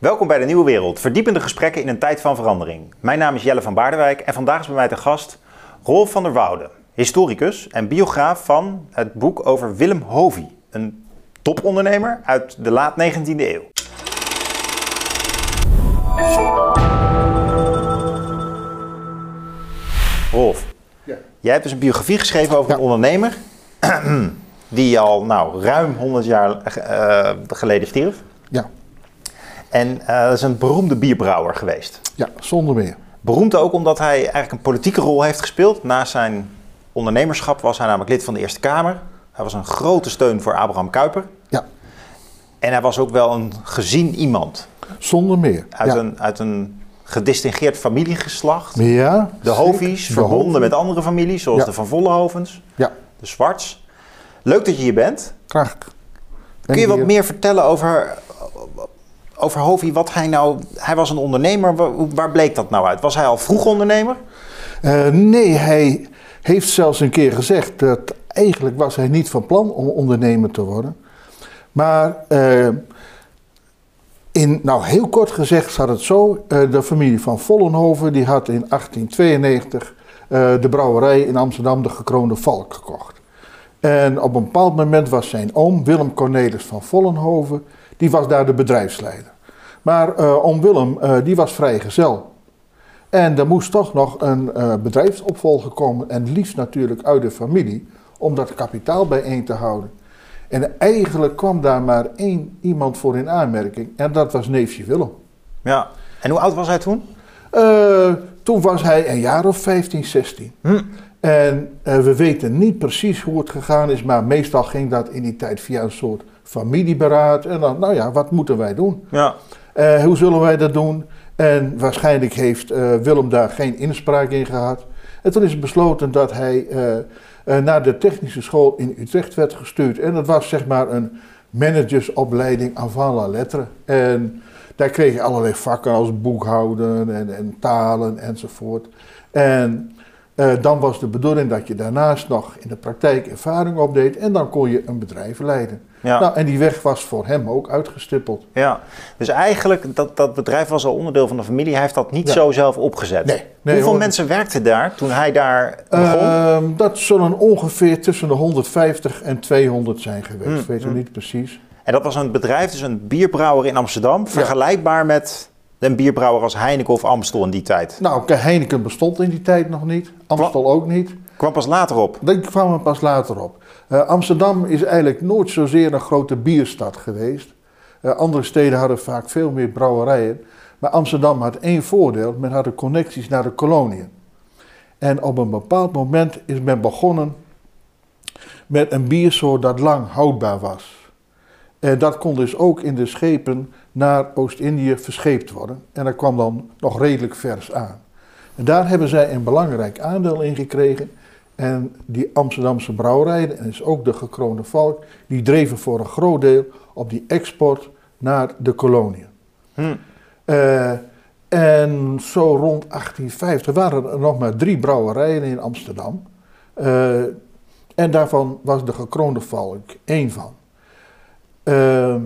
Welkom bij de Nieuwe Wereld, verdiepende gesprekken in een tijd van verandering. Mijn naam is Jelle van Baardewijk en vandaag is bij mij de gast Rolf van der Woude, historicus en biograaf van het boek over Willem Hovey, een topondernemer uit de laat 19e eeuw. Rolf, Ja. jij hebt dus een biografie geschreven over een ondernemer die al nou, ruim 100 jaar eh, geleden stierf. Ja, En eh, dat is een beroemde bierbrouwer geweest. ja, zonder meer. Beroemd ook omdat hij eigenlijk een politieke rol heeft gespeeld. Naast zijn ondernemerschap was hij namelijk lid van de Eerste Kamer. Hij was een grote steun voor Abraham Kuyper. Ja, En hij was ook wel een gezien iemand. zonder meer. Uit, ja. een, uit een gedistingeerd familiegeslacht. Ja, De. Hovies, De verbonden Hovies. met andere families, zoals Ja. de Van Vollenhovens, Ja, de Zwarts. Leuk dat je hier bent. graag. Ben Kun je wat hier. meer vertellen over, over Hovey? Wat hij nou... Hij was een ondernemer. Waar, bleek dat nou uit? Was hij al vroeg ondernemer? Eh, nee, hij heeft zelfs een keer gezegd dat eigenlijk was hij niet van plan om ondernemer te worden. Maar eh, in, nou heel kort gezegd zat het zo, eh, de familie van Vollenhoven die had in 1892 eh, de brouwerij in Amsterdam de gekroonde Valk gekocht. En op een bepaald moment was zijn oom Willem Cornelis van Vollenhoven, die was daar de bedrijfsleider. Maar eh, oom Willem, eh, die was vrijgezel. En er moest toch nog een eh, bedrijfsopvolger komen, en liefst natuurlijk uit de familie, om dat kapitaal bijeen te houden. En eigenlijk kwam daar maar één iemand voor in aanmerking, en dat was neefje Willem. Ja. En hoe oud was hij toen? Toen was hij een jaar of 15, 16. Hm. En we weten niet precies hoe het gegaan is, maar meestal ging dat in die tijd via een soort familieberaad. En dan, nou ja, wat moeten wij doen? Ja. Eh, hoe zullen wij dat doen? En waarschijnlijk heeft eh, Willem daar geen inspraak in gehad. En toen is besloten dat hij eh, naar de technische school in Utrecht werd gestuurd. En dat was zeg maar een managersopleiding avant la lettre. En daar kreeg je allerlei vakken als boekhouden en, en talen enzovoort. En dan was de bedoeling dat je daarnaast nog in de praktijk ervaring opdeed. En dan kon je een bedrijf leiden. Ja. Nou, en die weg was voor hem ook uitgestippeld. ja. Dus eigenlijk, dat, dat bedrijf was al onderdeel van de familie. Hij heeft dat niet Ja. zo zelf opgezet. Nee, nee, Hoeveel hoor. mensen werkten daar toen hij daar begon? Ehm, dat zullen ongeveer tussen de 150 en 200 zijn geweest. Hmm, weet ik hmm. niet precies. En dat was een bedrijf, dus een bierbrouwer in Amsterdam. Vergelijkbaar met een bierbrouwer als Heineken of Amstel in die tijd. Nou, Heineken bestond in die tijd nog niet. Amstel ook niet. Kwam pas later op. Dat kwam er pas later op. Eh, Amsterdam is eigenlijk nooit zozeer een grote bierstad geweest. Eh, andere steden hadden vaak veel meer brouwerijen. Maar Amsterdam had één voordeel. Men had de connecties naar de koloniën. En op een bepaald moment is men begonnen met een biersoort dat lang houdbaar was. En dat kon dus ook in de schepen naar Oost-Indië verscheept worden. En dat kwam dan nog redelijk vers aan. En daar hebben zij een belangrijk aandeel in gekregen. En die Amsterdamse brouwerijen, en is ook de gekroonde valk, die dreven voor een groot deel op die export naar de koloniën. Hm. Eh, en zo rond 1850 waren er nog maar drie brouwerijen in Amsterdam. Eh, en daarvan was de gekroonde valk één van. Ehm,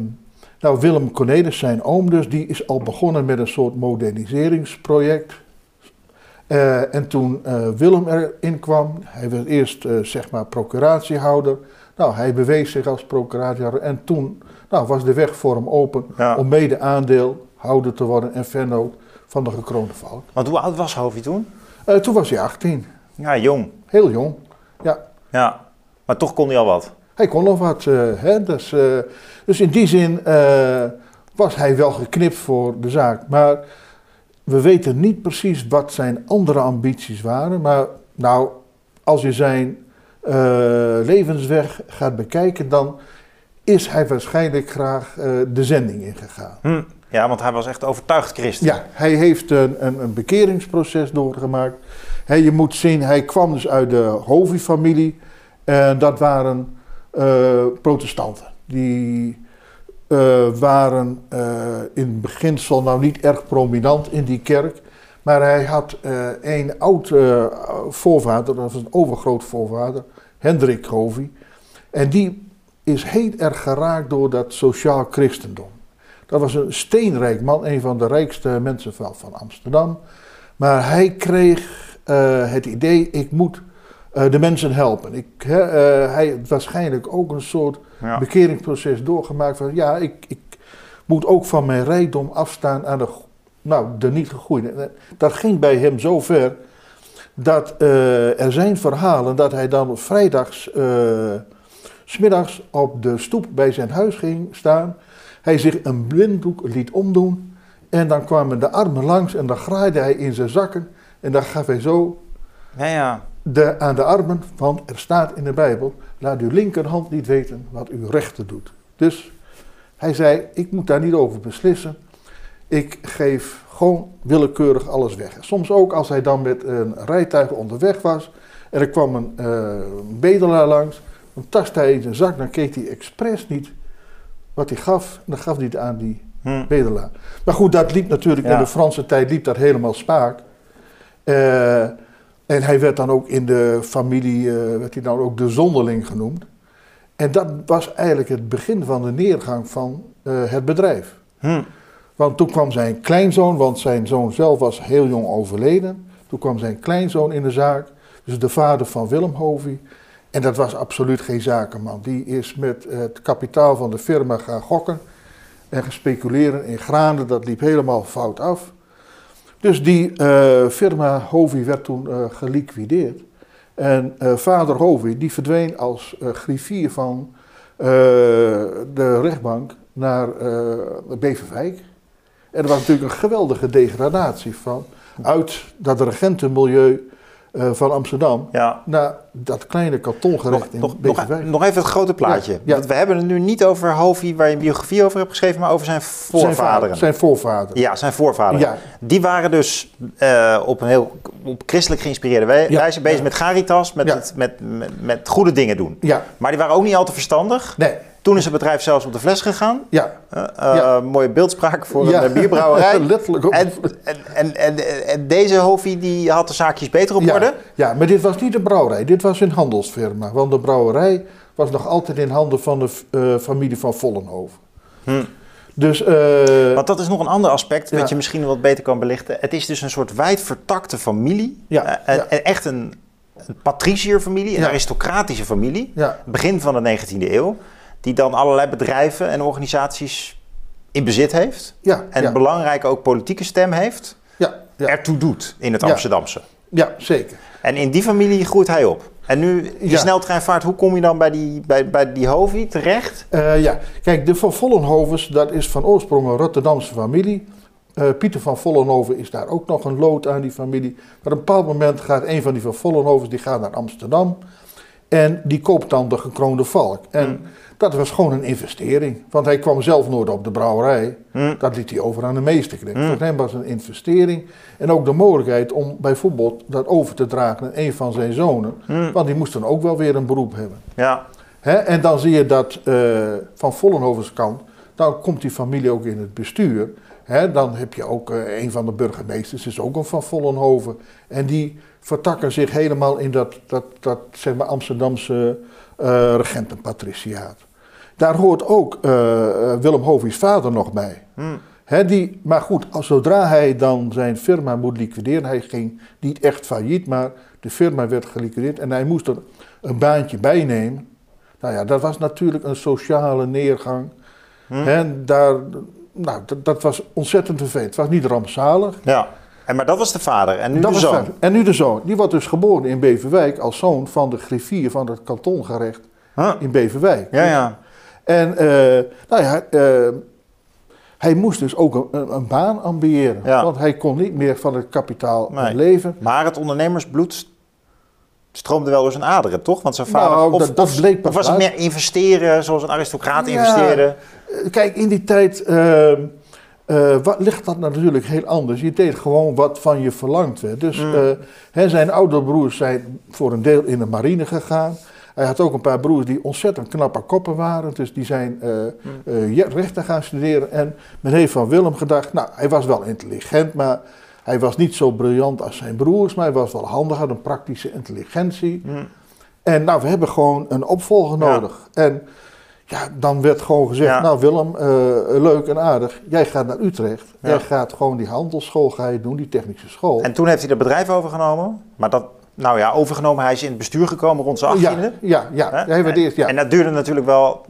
nou, Willem Cornelis, zijn oom dus, die is al begonnen met een soort moderniseringsproject. Eh, en toen eh, Willem erin kwam, hij werd eerst eh, zeg maar procuratiehouder. Nou, hij bewees zich als procuratiehouder en toen nou, was de weg voor hem open Ja. om mede aandeelhouder te worden en vennoot van de gekroonde valk. Want hoe oud was Hovey toen? Toen was hij 18, Ja, jong. heel jong. Ja, Ja. Maar toch kon hij al wat. hij kon nog wat. hè? Dus, dus in die zin was hij wel geknipt voor de zaak. Maar we weten niet precies wat zijn andere ambities waren. Maar nou, als je zijn eh, levensweg gaat bekijken, dan is hij waarschijnlijk graag eh, de zending ingegaan. Hm. Ja, want hij was echt overtuigd christen. Ja, hij heeft een, een, een bekeringsproces doorgemaakt. Je moet zien, hij kwam dus uit de Hovi-familie. En dat waren eh, protestanten. Die eh, waren eh, in beginsel nou niet erg prominent in die kerk. Maar hij had eh, een oud voorvader, dat was een overgroot voorvader, Hendrik Hovi. En die is heel erg geraakt door dat sociaal christendom. Dat was een steenrijk man, een van de rijkste mensen van, Amsterdam. Maar hij kreeg het idee, ik moet de mensen helpen. Ik, hè, eh, hij waarschijnlijk ook een soort Ja. bekeringsproces doorgemaakt van, ja, ik, ik moet ook van mijn rijkdom afstaan aan de, nou, de niet gegroeide. Dat ging bij hem zo ver dat eh, er zijn verhalen dat hij dan vrijdags, eh, smiddags op de stoep bij zijn huis ging staan. Hij zich een blinddoek liet omdoen en dan kwamen de armen langs en dan graaide hij in zijn zakken en dan gaf hij zo Ja, ja. De, aan de armen, want er staat in de Bijbel, laat uw linkerhand niet weten wat uw rechter doet. Dus hij zei, ik moet daar niet over beslissen. Ik geef gewoon willekeurig alles weg. Soms ook als hij dan met een rijtuig onderweg was en er kwam een eh, bedelaar langs, dan tastte hij in zijn zak, dan keek hij expres niet wat hij gaf, en dan gaf hij het aan die Hm. bedelaar. Maar goed, dat liep natuurlijk Ja. in de Franse tijd liep dat helemaal spaak. Eh, en hij werd dan ook in de familie, eh, werd hij dan ook de zonderling genoemd. En dat was eigenlijk het begin van de neergang van eh, het bedrijf. Hm. Want toen kwam zijn kleinzoon, want zijn zoon zelf was heel jong overleden. Toen kwam zijn kleinzoon in de zaak, dus de vader van Willem Hovey. En dat was absoluut geen zakenman. Die is met het kapitaal van de firma gaan gokken en gaan speculeren in granen. Dat liep helemaal fout af. Dus die eh, firma Hovey werd toen eh, geliquideerd. En eh, vader Hovey die verdween als griffier van de rechtbank naar Beverwijk. En er was natuurlijk een geweldige degradatie van uit dat regentenmilieu eh, van Amsterdam Ja. naar dat kleine kantongerecht Nog, in nog, nog, Beverwijk. nog even het grote plaatje. Ja, ja. Want we hebben het nu niet over Hovi, waar je een biografie over hebt geschreven, maar over zijn voorvaderen. vader- Zijn voorvader. Ja, zijn voorvaderen. Die waren dus eh, op een heel op christelijk geïnspireerde wijze bezig met caritas, met, het, met, met, met goede dingen doen. Ja, Maar die waren ook niet al te verstandig. nee, Toen is het bedrijf zelfs op de fles gegaan. ja. Eh, eh, Ja. Mooie beeldspraak voor Ja. een eh, bierbrouwerij. Letterlijk ook. En, en, en, deze Hovi die had de zaakjes beter op ja, orde. ja, maar dit was niet een brouwerij, dit was een handelsfirma. Want de brouwerij was nog altijd in handen van de familie van Vollenhoven. Hm. Dus, Want dat is nog een ander aspect wat je misschien wat beter kan belichten. Het is dus een soort wijd vertakte familie. Ja, en- echt een, een patricierfamilie, een aristocratische familie. Begin van de 19e eeuw. Die dan allerlei bedrijven en organisaties in bezit heeft. ja, En ja, een belangrijke ook politieke stem heeft. ja, ja, Ertoe doet in het. Amsterdamse. ja, zeker. En in die familie groeit hij op. En nu, die Ja. sneltreinvaart, hoe kom je dan bij die, bij, bij die Hovi terecht? Eh, ja, kijk, de van Vollenhovens, dat is van oorsprong een Rotterdamse familie. Eh, Pieter van Vollenhoven is daar ook nog een lood aan die familie. Maar op een bepaald moment gaat een van die van Vollenhovens, die gaat naar Amsterdam. En die koopt dan de gekroonde valk. En Hmm. Dat was gewoon een investering. Want hij kwam zelf nooit op de brouwerij. Hm. Dat liet hij over aan de meesterknecht. Hmm. Voor hem was een investering. En ook de mogelijkheid om bijvoorbeeld dat over te dragen aan een van zijn zonen. Hm. Want die moest dan ook wel weer een beroep hebben. Ja, Hè, en dan zie je dat eh, van Vollenhovens kant, dan komt die familie ook in het bestuur. Hè, dan heb je ook eh, een van de burgemeesters, is ook een van Vollenhoven. En die vertakken zich helemaal in dat, dat, dat zeg maar Amsterdamse regentenpatriciaat. Daar hoort ook eh, eh, Willem Hovey's vader nog bij. hm. Hè, die, maar goed, als, zodra hij dan zijn firma moet liquideren, hij ging niet echt failliet, maar de firma werd geliquideerd en hij moest er een baantje bij nemen. Nou ja, dat was natuurlijk een sociale neergang. Hm. Hè, daar, nou, dat, dat was ontzettend vervelend. Het was niet rampzalig. ja. En, maar dat was de vader. En nu dat de zoon. En nu de zoon. Die wordt dus geboren in Beverwijk als zoon van de griffier van het kantongerecht Huh. in Beverwijk. Ja, ja. En eh, nou ja, eh, hij moest dus ook een, baan ambiëren. Ja. Want hij kon niet meer van het kapitaal Nee. leven. Maar het ondernemersbloed stroomde wel door zijn aderen, toch? Want zijn vader... Nou, of, dat- bleek pas of was het meer investeren, zoals een aristocraat Ja. investeerde? Eh, Kijk, in die tijd eh, eh, wat, ligt dat natuurlijk heel anders. Je deed gewoon wat van je verlangd werd. Dus Mm. eh, hè, zijn oudere broers zijn voor een deel in de marine gegaan. Hij had ook een paar broers die ontzettend knappe koppen waren. Dus die zijn Mm. ja, rechten gaan studeren. En men heeft van Willem gedacht, nou, hij was wel intelligent, maar hij was niet zo briljant als zijn broers. Maar hij was wel handig, had een praktische intelligentie. Hm. En nou, we hebben gewoon een opvolger Ja. nodig. En Ja, dan werd gewoon gezegd, Ja. nou Willem, eh, leuk en aardig. Jij gaat naar Utrecht. Ja. Jij gaat gewoon die handelsschool ga je doen, die technische school. En toen heeft hij het bedrijf overgenomen. Maar dat, nou ja, overgenomen. Hij is in het bestuur gekomen rond zijn ja, achttiende. ja, ja. Hè? Hij werd eerst, ja. En dat duurde natuurlijk wel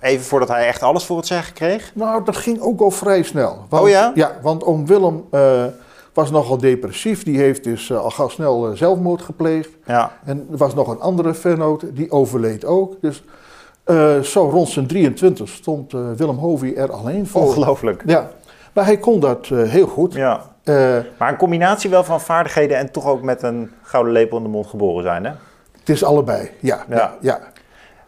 even voordat hij echt alles voor het zeggen kreeg. Nou, dat ging ook al vrij snel. Want, Oh ja? Ja, want oom Willem eh, was nogal depressief. Die heeft dus eh, al gauw snel zelfmoord gepleegd. Ja, En er was nog een andere vennoot, die overleed ook. Dus eh, zo rond zijn 23 stond eh, Willem Hovey er alleen voor. ongelooflijk. Ja, maar hij kon dat eh, heel goed. Ja. Maar een combinatie wel van vaardigheden en toch ook met een gouden lepel in de mond geboren zijn, hè? het is allebei, ja. Ja. ja, ja.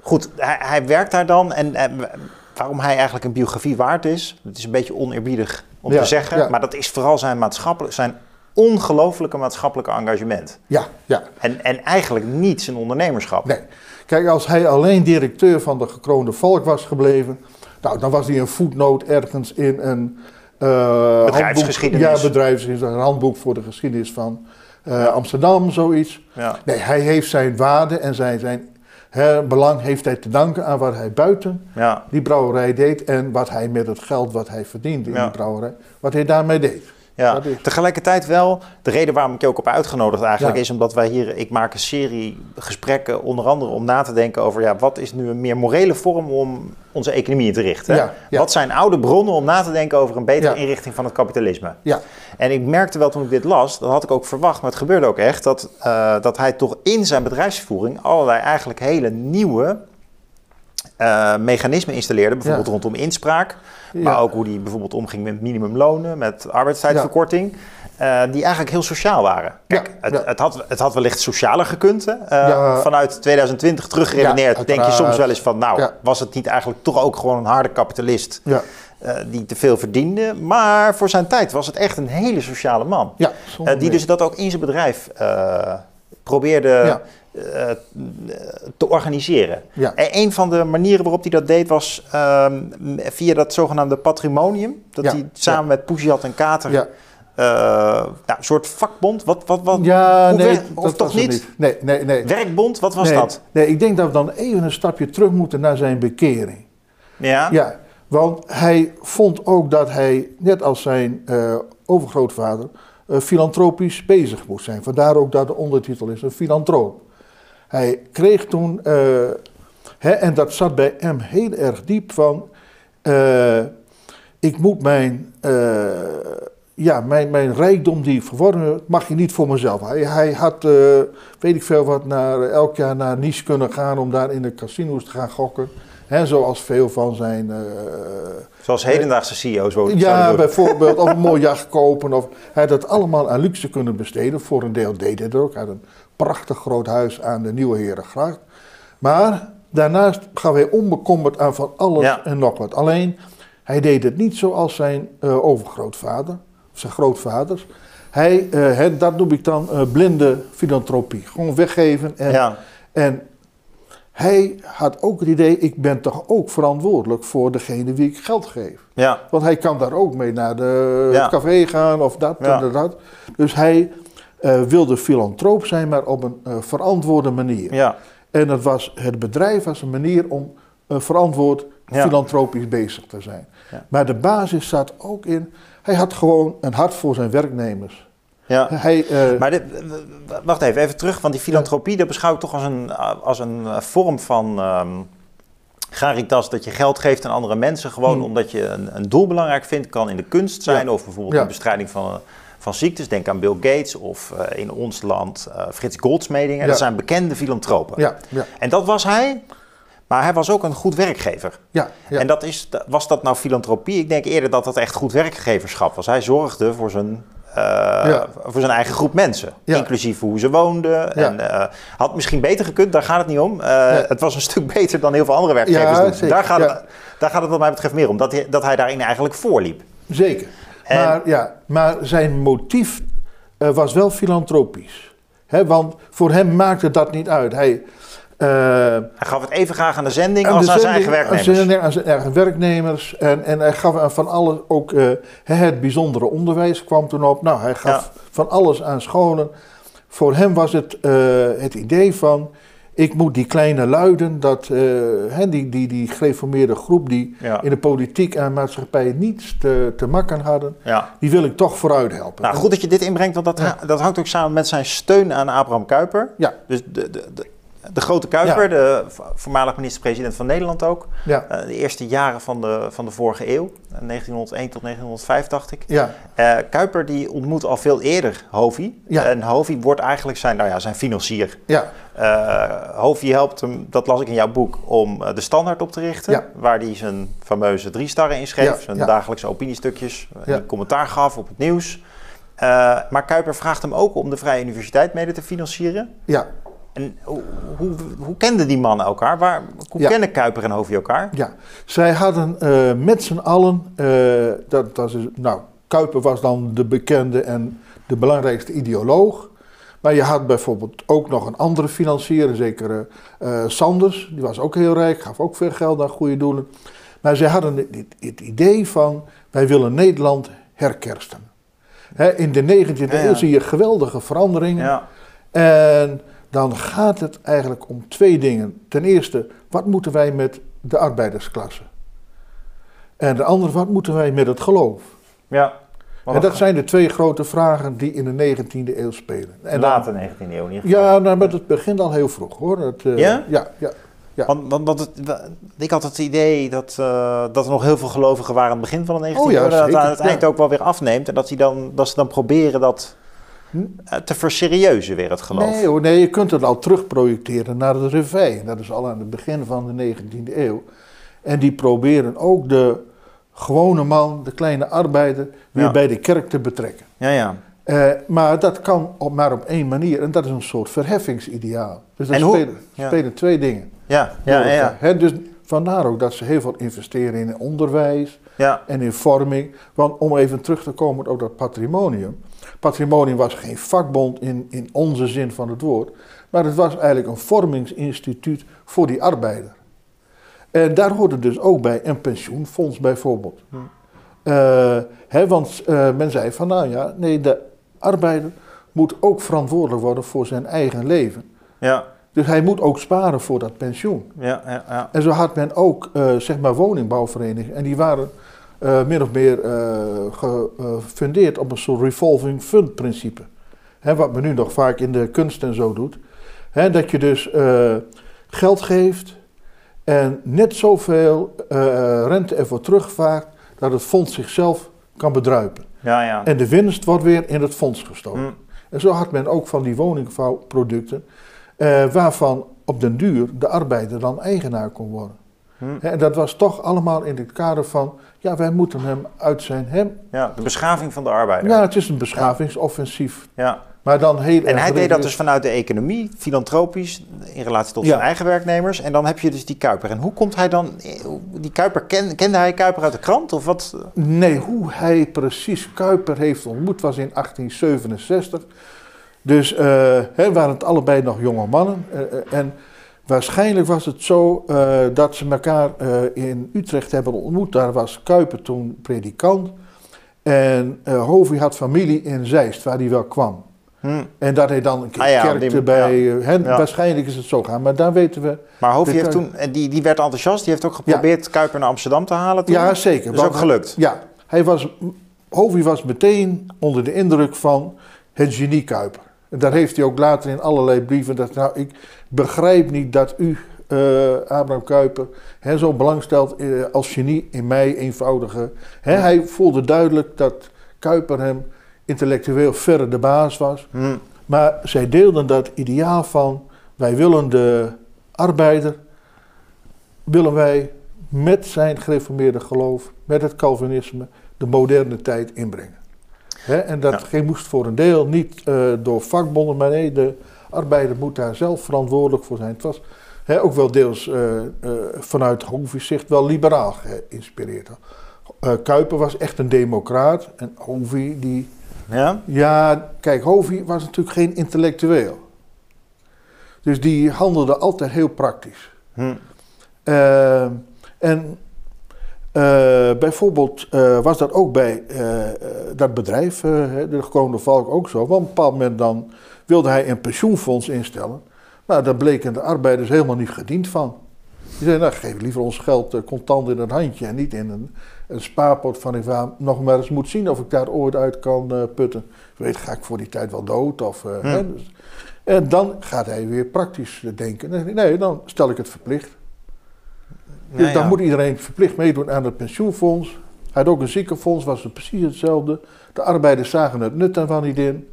Goed, hij, hij werkt daar dan en, en waarom hij eigenlijk een biografie waard is, dat is een beetje oneerbiedig om Ja, te zeggen, ja. maar dat is vooral zijn maatschappelijk, zijn ongelofelijke maatschappelijke engagement. ja, ja. En, en eigenlijk niet zijn ondernemerschap. Nee. Kijk, als hij alleen directeur van de gekroonde volk was gebleven, nou, dan was hij een voetnoot ergens in een eh, Bedrijfsgeschiedenis. Handboek, ja, bedrijfsgeschiedenis, een handboek voor de geschiedenis van eh, Amsterdam, zoiets. Ja. Nee, hij heeft zijn waarde en zijn, zijn hè, belang heeft hij te danken aan wat hij buiten Ja. die brouwerij deed en wat hij met het geld wat hij verdiende in Ja. die brouwerij, wat hij daarmee deed. Ja, tegelijkertijd wel, de reden waarom ik je ook op uitgenodigd eigenlijk Ja. is omdat wij hier, ik maak een serie gesprekken onder andere om na te denken over ja, wat is nu een meer morele vorm om onze economie in te richten. Ja, ja. Wat zijn oude bronnen om na te denken over een betere inrichting van het kapitalisme. Ja, En ik merkte wel toen ik dit las, dat had ik ook verwacht, maar het gebeurde ook echt, dat, eh, dat hij toch in zijn bedrijfsvoering allerlei eigenlijk hele nieuwe eh, mechanismen installeerde. Bijvoorbeeld Ja. rondom inspraak, maar Ja. ook hoe hij bijvoorbeeld omging met minimumlonen, met arbeidstijdverkorting. eh, die eigenlijk heel sociaal waren. Kijk, Ja, het, ja. Het, had, het had wellicht socialer gekund. Hè? Eh, Ja. Vanuit 2020 teruggeredeneerd denk je soms wel eens van... nou, was het niet eigenlijk toch ook gewoon een harde kapitalist... ja, die te veel verdiende. Maar voor zijn tijd was het echt een hele sociale man. die dus dat ook in zijn bedrijf probeerde Ja. eh, te organiseren. Ja. En een van de manieren waarop hij dat deed was ehm, via dat zogenaamde patrimonium. Dat Ja. hij samen met Poesiat en Kater eh, nou, een soort vakbond. Wat, wat, wat, Ja, nee, of dat toch niet? Nee, nee, nee. Werkbond, wat was nee, dat? Nee, ik denk dat we dan even een stapje terug moeten naar zijn bekering. Ja? Ja, want hij vond ook dat hij, net als zijn eh, overgrootvader, eh, filantropisch bezig moest zijn. Vandaar ook dat de ondertitel is een filantroop. Hij kreeg toen, eh, hè, en dat zat bij hem heel erg diep van, eh, ik moet mijn, eh, ja, mijn, mijn rijkdom die ik verworven mag je niet voor mezelf. Hij, hij had, eh, weet ik veel wat, naar, elk jaar naar Nice kunnen gaan om daar in de casino's te gaan gokken. Hè, zoals veel van zijn eh, Zoals hedendaagse CEO's ja, doen. bijvoorbeeld, of een mooi jacht kopen. Of, hij had dat allemaal aan luxe kunnen besteden. Voor een deel deed hij dat ook. Hij had een prachtig groot huis aan de Nieuwe Herengracht. Maar daarnaast gaf hij onbekommerd aan van alles Ja. en nog wat. Alleen, hij deed het niet zoals zijn eh, overgrootvader, of zijn grootvaders. Hij, eh, hè, dat noem ik dan eh, blinde filantropie. Gewoon weggeven en, Ja. en hij had ook het idee, ik ben toch ook verantwoordelijk voor degene wie ik geld geef. Ja. Want hij kan daar ook mee naar de Ja. het café gaan of dat Ja. en dat. Dus hij eh, wilde filantroop zijn, maar op een eh, verantwoorde manier. Ja. En dat was het bedrijf als een manier om eh, verantwoord filantropisch bezig te zijn. Maar de basis zat ook in, hij had gewoon een hart voor zijn werknemers. Ja. Hij, eh, Maar dit, wacht even, even terug. Want die filantropie, dat beschouw ik toch als een, als een eh, vorm van ehm caritas. Dat je geld geeft aan andere mensen. Gewoon Hmm. omdat je een, een doel belangrijk vindt. Kan in de kunst zijn Ja. of bijvoorbeeld Ja. de bestrijding van, van ziektes. Denk aan Bill Gates of eh, in ons land eh, Frits Goldsmedingen. Ja. Dat zijn bekende filantropen. ja, ja, En dat was hij. Maar hij was ook een goed werkgever. ja, ja. En dat is, was dat nou filantropie? Ik denk eerder dat dat echt goed werkgeverschap was. Hij zorgde voor zijn, Ja. voor zijn eigen groep mensen. Ja. Inclusief hoe ze woonden. En, eh, had misschien beter gekund, daar gaat het niet om. Eh, Het was een stuk beter dan heel veel andere werkgevers doen. Daar, gaat het, daar gaat het wat mij betreft meer om. Dat hij, dat hij daarin eigenlijk voorliep. Zeker. En- Maar, ja, maar zijn motief eh, was wel filantropisch. Hè, want voor hem maakte dat niet uit. Hij, eh, Hij gaf het even graag aan de zending aan als de aan zijn eigen werknemers. Aan zijn, aan zijn eigen werknemers. En, en hij gaf aan van alles, ook eh, het bijzondere onderwijs kwam toen op. Nou, hij gaf Ja. van alles aan scholen. Voor hem was het eh, het idee van, ik moet die kleine luiden, dat, eh, die, die, die gereformeerde groep die Ja. in de politiek en maatschappij niets te, te makken hadden, Ja. die wil ik toch vooruit helpen. Nou, goed dat je dit inbrengt, want dat, dat hangt ook samen met zijn steun aan Abraham Kuyper. Ja, Dus de, de, de, de grote Kuyper, Ja. de vo- voormalig minister-president van Nederland ook. ja, Eh, de eerste jaren van de, van de vorige eeuw, eh, 1901 tot 1905 dacht ik. ja, Eh Kuyper die ontmoet al veel eerder Hovi. Ja. En Hovi wordt eigenlijk zijn, nou ja, zijn financier. ja, Eh Hovi helpt hem, dat las ik in jouw boek, om eh, de standaard op te richten. Ja. Waar hij zijn fameuze drie sterren in schreef. Zijn dagelijkse opiniestukjes. eh. Die commentaar gaf op het nieuws. Eh, maar Kuyper vraagt hem ook om de Vrije Universiteit mede te financieren. ja, En hoe, hoe, hoe kenden die mannen elkaar? Waar, hoe Ja. kennen Kuyper en Hovi elkaar? ja. Zij hadden eh, met z'n allen, eh, dat, dat is, nou, Kuiper was dan de bekende en de belangrijkste ideoloog. Maar je had bijvoorbeeld ook nog een andere financier, een zekere eh, Sanders. Die was ook heel rijk, gaf ook veel geld aan goede doelen. Maar zij hadden het, idee van, wij willen Nederland herkersten. Hè, in de 19e Ja, ja. eeuw zie je geweldige veranderingen. Ja, En dan gaat het eigenlijk om twee dingen. Ten eerste, wat moeten wij met de arbeidersklasse? En de andere, wat moeten wij met het geloof? ja. En dat zijn de twee grote vragen die in de 19e eeuw spelen. En Late 19e eeuw in ieder geval. ja, nou, maar het begint al heel vroeg hoor. Het, eh, Ja? Ja, ja. ja. Want, want, want het, wa- ik had het idee dat, eh, dat er nog heel veel gelovigen waren aan het begin van de 19e Oh ja, eeuw. Dat het aan het eind ook wel weer afneemt. En dat, die dan, dat ze dan proberen dat te verserieuzen weer, het geloof. Nee, hoor, nee, je kunt het al terugprojecteren naar de Revij. Dat is al aan het begin van de 19e eeuw. En die proberen ook de gewone man, de kleine arbeider, weer Ja. bij de kerk te betrekken. Ja, ja. Eh, maar dat kan op, maar op één manier. En dat is een soort verheffingsideaal. Dus hoe- spelen, ja. spelen twee dingen. Ja, ja, ja. ja. Hè, dus vandaar ook dat ze heel veel investeren in onderwijs ja. en in vorming. Want om even terug te komen op dat patrimonium. Patrimonium was geen vakbond in, in onze zin van het woord. Maar het was eigenlijk een vormingsinstituut voor die arbeider. En daar hoorde dus ook bij een pensioenfonds bijvoorbeeld. Hm. Eh, hè, want eh, men zei van nou ja, nee, de arbeider moet ook verantwoordelijk worden voor zijn eigen leven. Ja, Dus hij moet ook sparen voor dat pensioen. ja, ja, ja. En zo had men ook eh, zeg maar woningbouwverenigingen. En die waren eh, min of meer eh, gefundeerd op een soort revolving fund principe. Hè, wat men nu nog vaak in de kunst en zo doet. Hè, dat je dus geld geeft en net zoveel rente ervoor terugvaart dat het fonds zichzelf kan bedruipen. ja, ja. En de winst wordt weer in het fonds gestoken. Hm. En zo had men ook van die woningbouwproducten, eh, waarvan op den duur de arbeider dan eigenaar kon worden. Hm. En dat was toch allemaal in het kader van, ja, wij moeten hem uit zijn hem. ja, de beschaving van de arbeider. Ja, het is een beschavingsoffensief, Ja. maar dan heel En hij deed dat dus vanuit de economie, filantropisch, in relatie tot Ja. zijn eigen werknemers. En dan heb je dus die Kuiper. En hoe komt hij dan... Die Kuiper, ken, kende hij Kuiper uit de krant? Of wat? Nee, hoe hij precies Kuiper heeft ontmoet was in 1867. Dus eh, waren het allebei nog jonge mannen. Eh, eh, en waarschijnlijk was het zo dat ze elkaar in Utrecht hebben ontmoet. Daar was Kuiper toen predikant. En eh Hovey had familie in Zeist, waar hij wel kwam. Hm. En dat hij dan een keer Ah ja, die- bij hen. Ja. Waarschijnlijk is het zo gaan, maar daar weten we. Maar Hoofd Dit heeft toen... En die, die werd enthousiast. Die heeft ook geprobeerd Kuiper naar Amsterdam te halen toen. Ja, zeker. Dat is ook gelukt. Ja, hij was, was meteen onder de indruk van het genie Kuiper. En daar heeft hij ook later in allerlei brieven dat, nou, ik begrijp niet dat u, eh, Abraham Kuiper, hè, zo belang stelt eh, als genie in mij, eenvoudige. Hè, Hij voelde duidelijk dat Kuiper hem intellectueel verre de baas was. Hm. Maar zij deelden dat ideaal van, wij willen de arbeider, willen wij met zijn gereformeerde geloof, met het Calvinisme, de moderne tijd inbrengen. En dat Ja. ging- moest voor een deel niet eh, door vakbonden, maar nee, de arbeider moet daar zelf verantwoordelijk voor zijn. Het was ook wel deels eh, eh, vanuit Hovi's zicht wel liberaal geïnspireerd. Kuiper was echt een democraat en Hovey die Ja? ja, kijk, Hovey was natuurlijk geen intellectueel. Dus die handelde altijd heel praktisch. Hm. Eh, en eh, bijvoorbeeld eh, was dat ook bij eh, dat bedrijf, de Kroonde Valk ook zo. Want op een bepaald moment dan wilde hij een pensioenfonds instellen. Maar daar bleken de arbeiders helemaal niet gediend van. Die zeiden, nou, geef liever ons geld contant in een handje en niet in een, een spaarpot van ik nog maar eens moet zien of ik daar ooit uit kan putten. Weet, ga ik voor die tijd wel dood? Of, hè, dus- en dan gaat hij weer praktisch denken. Nee, dan stel ik het verplicht. Dus Ja, dan moet iedereen verplicht meedoen aan het pensioenfonds. Hij had ook een ziekenfonds, was het precies hetzelfde. De arbeiders zagen het nut daarvan niet in.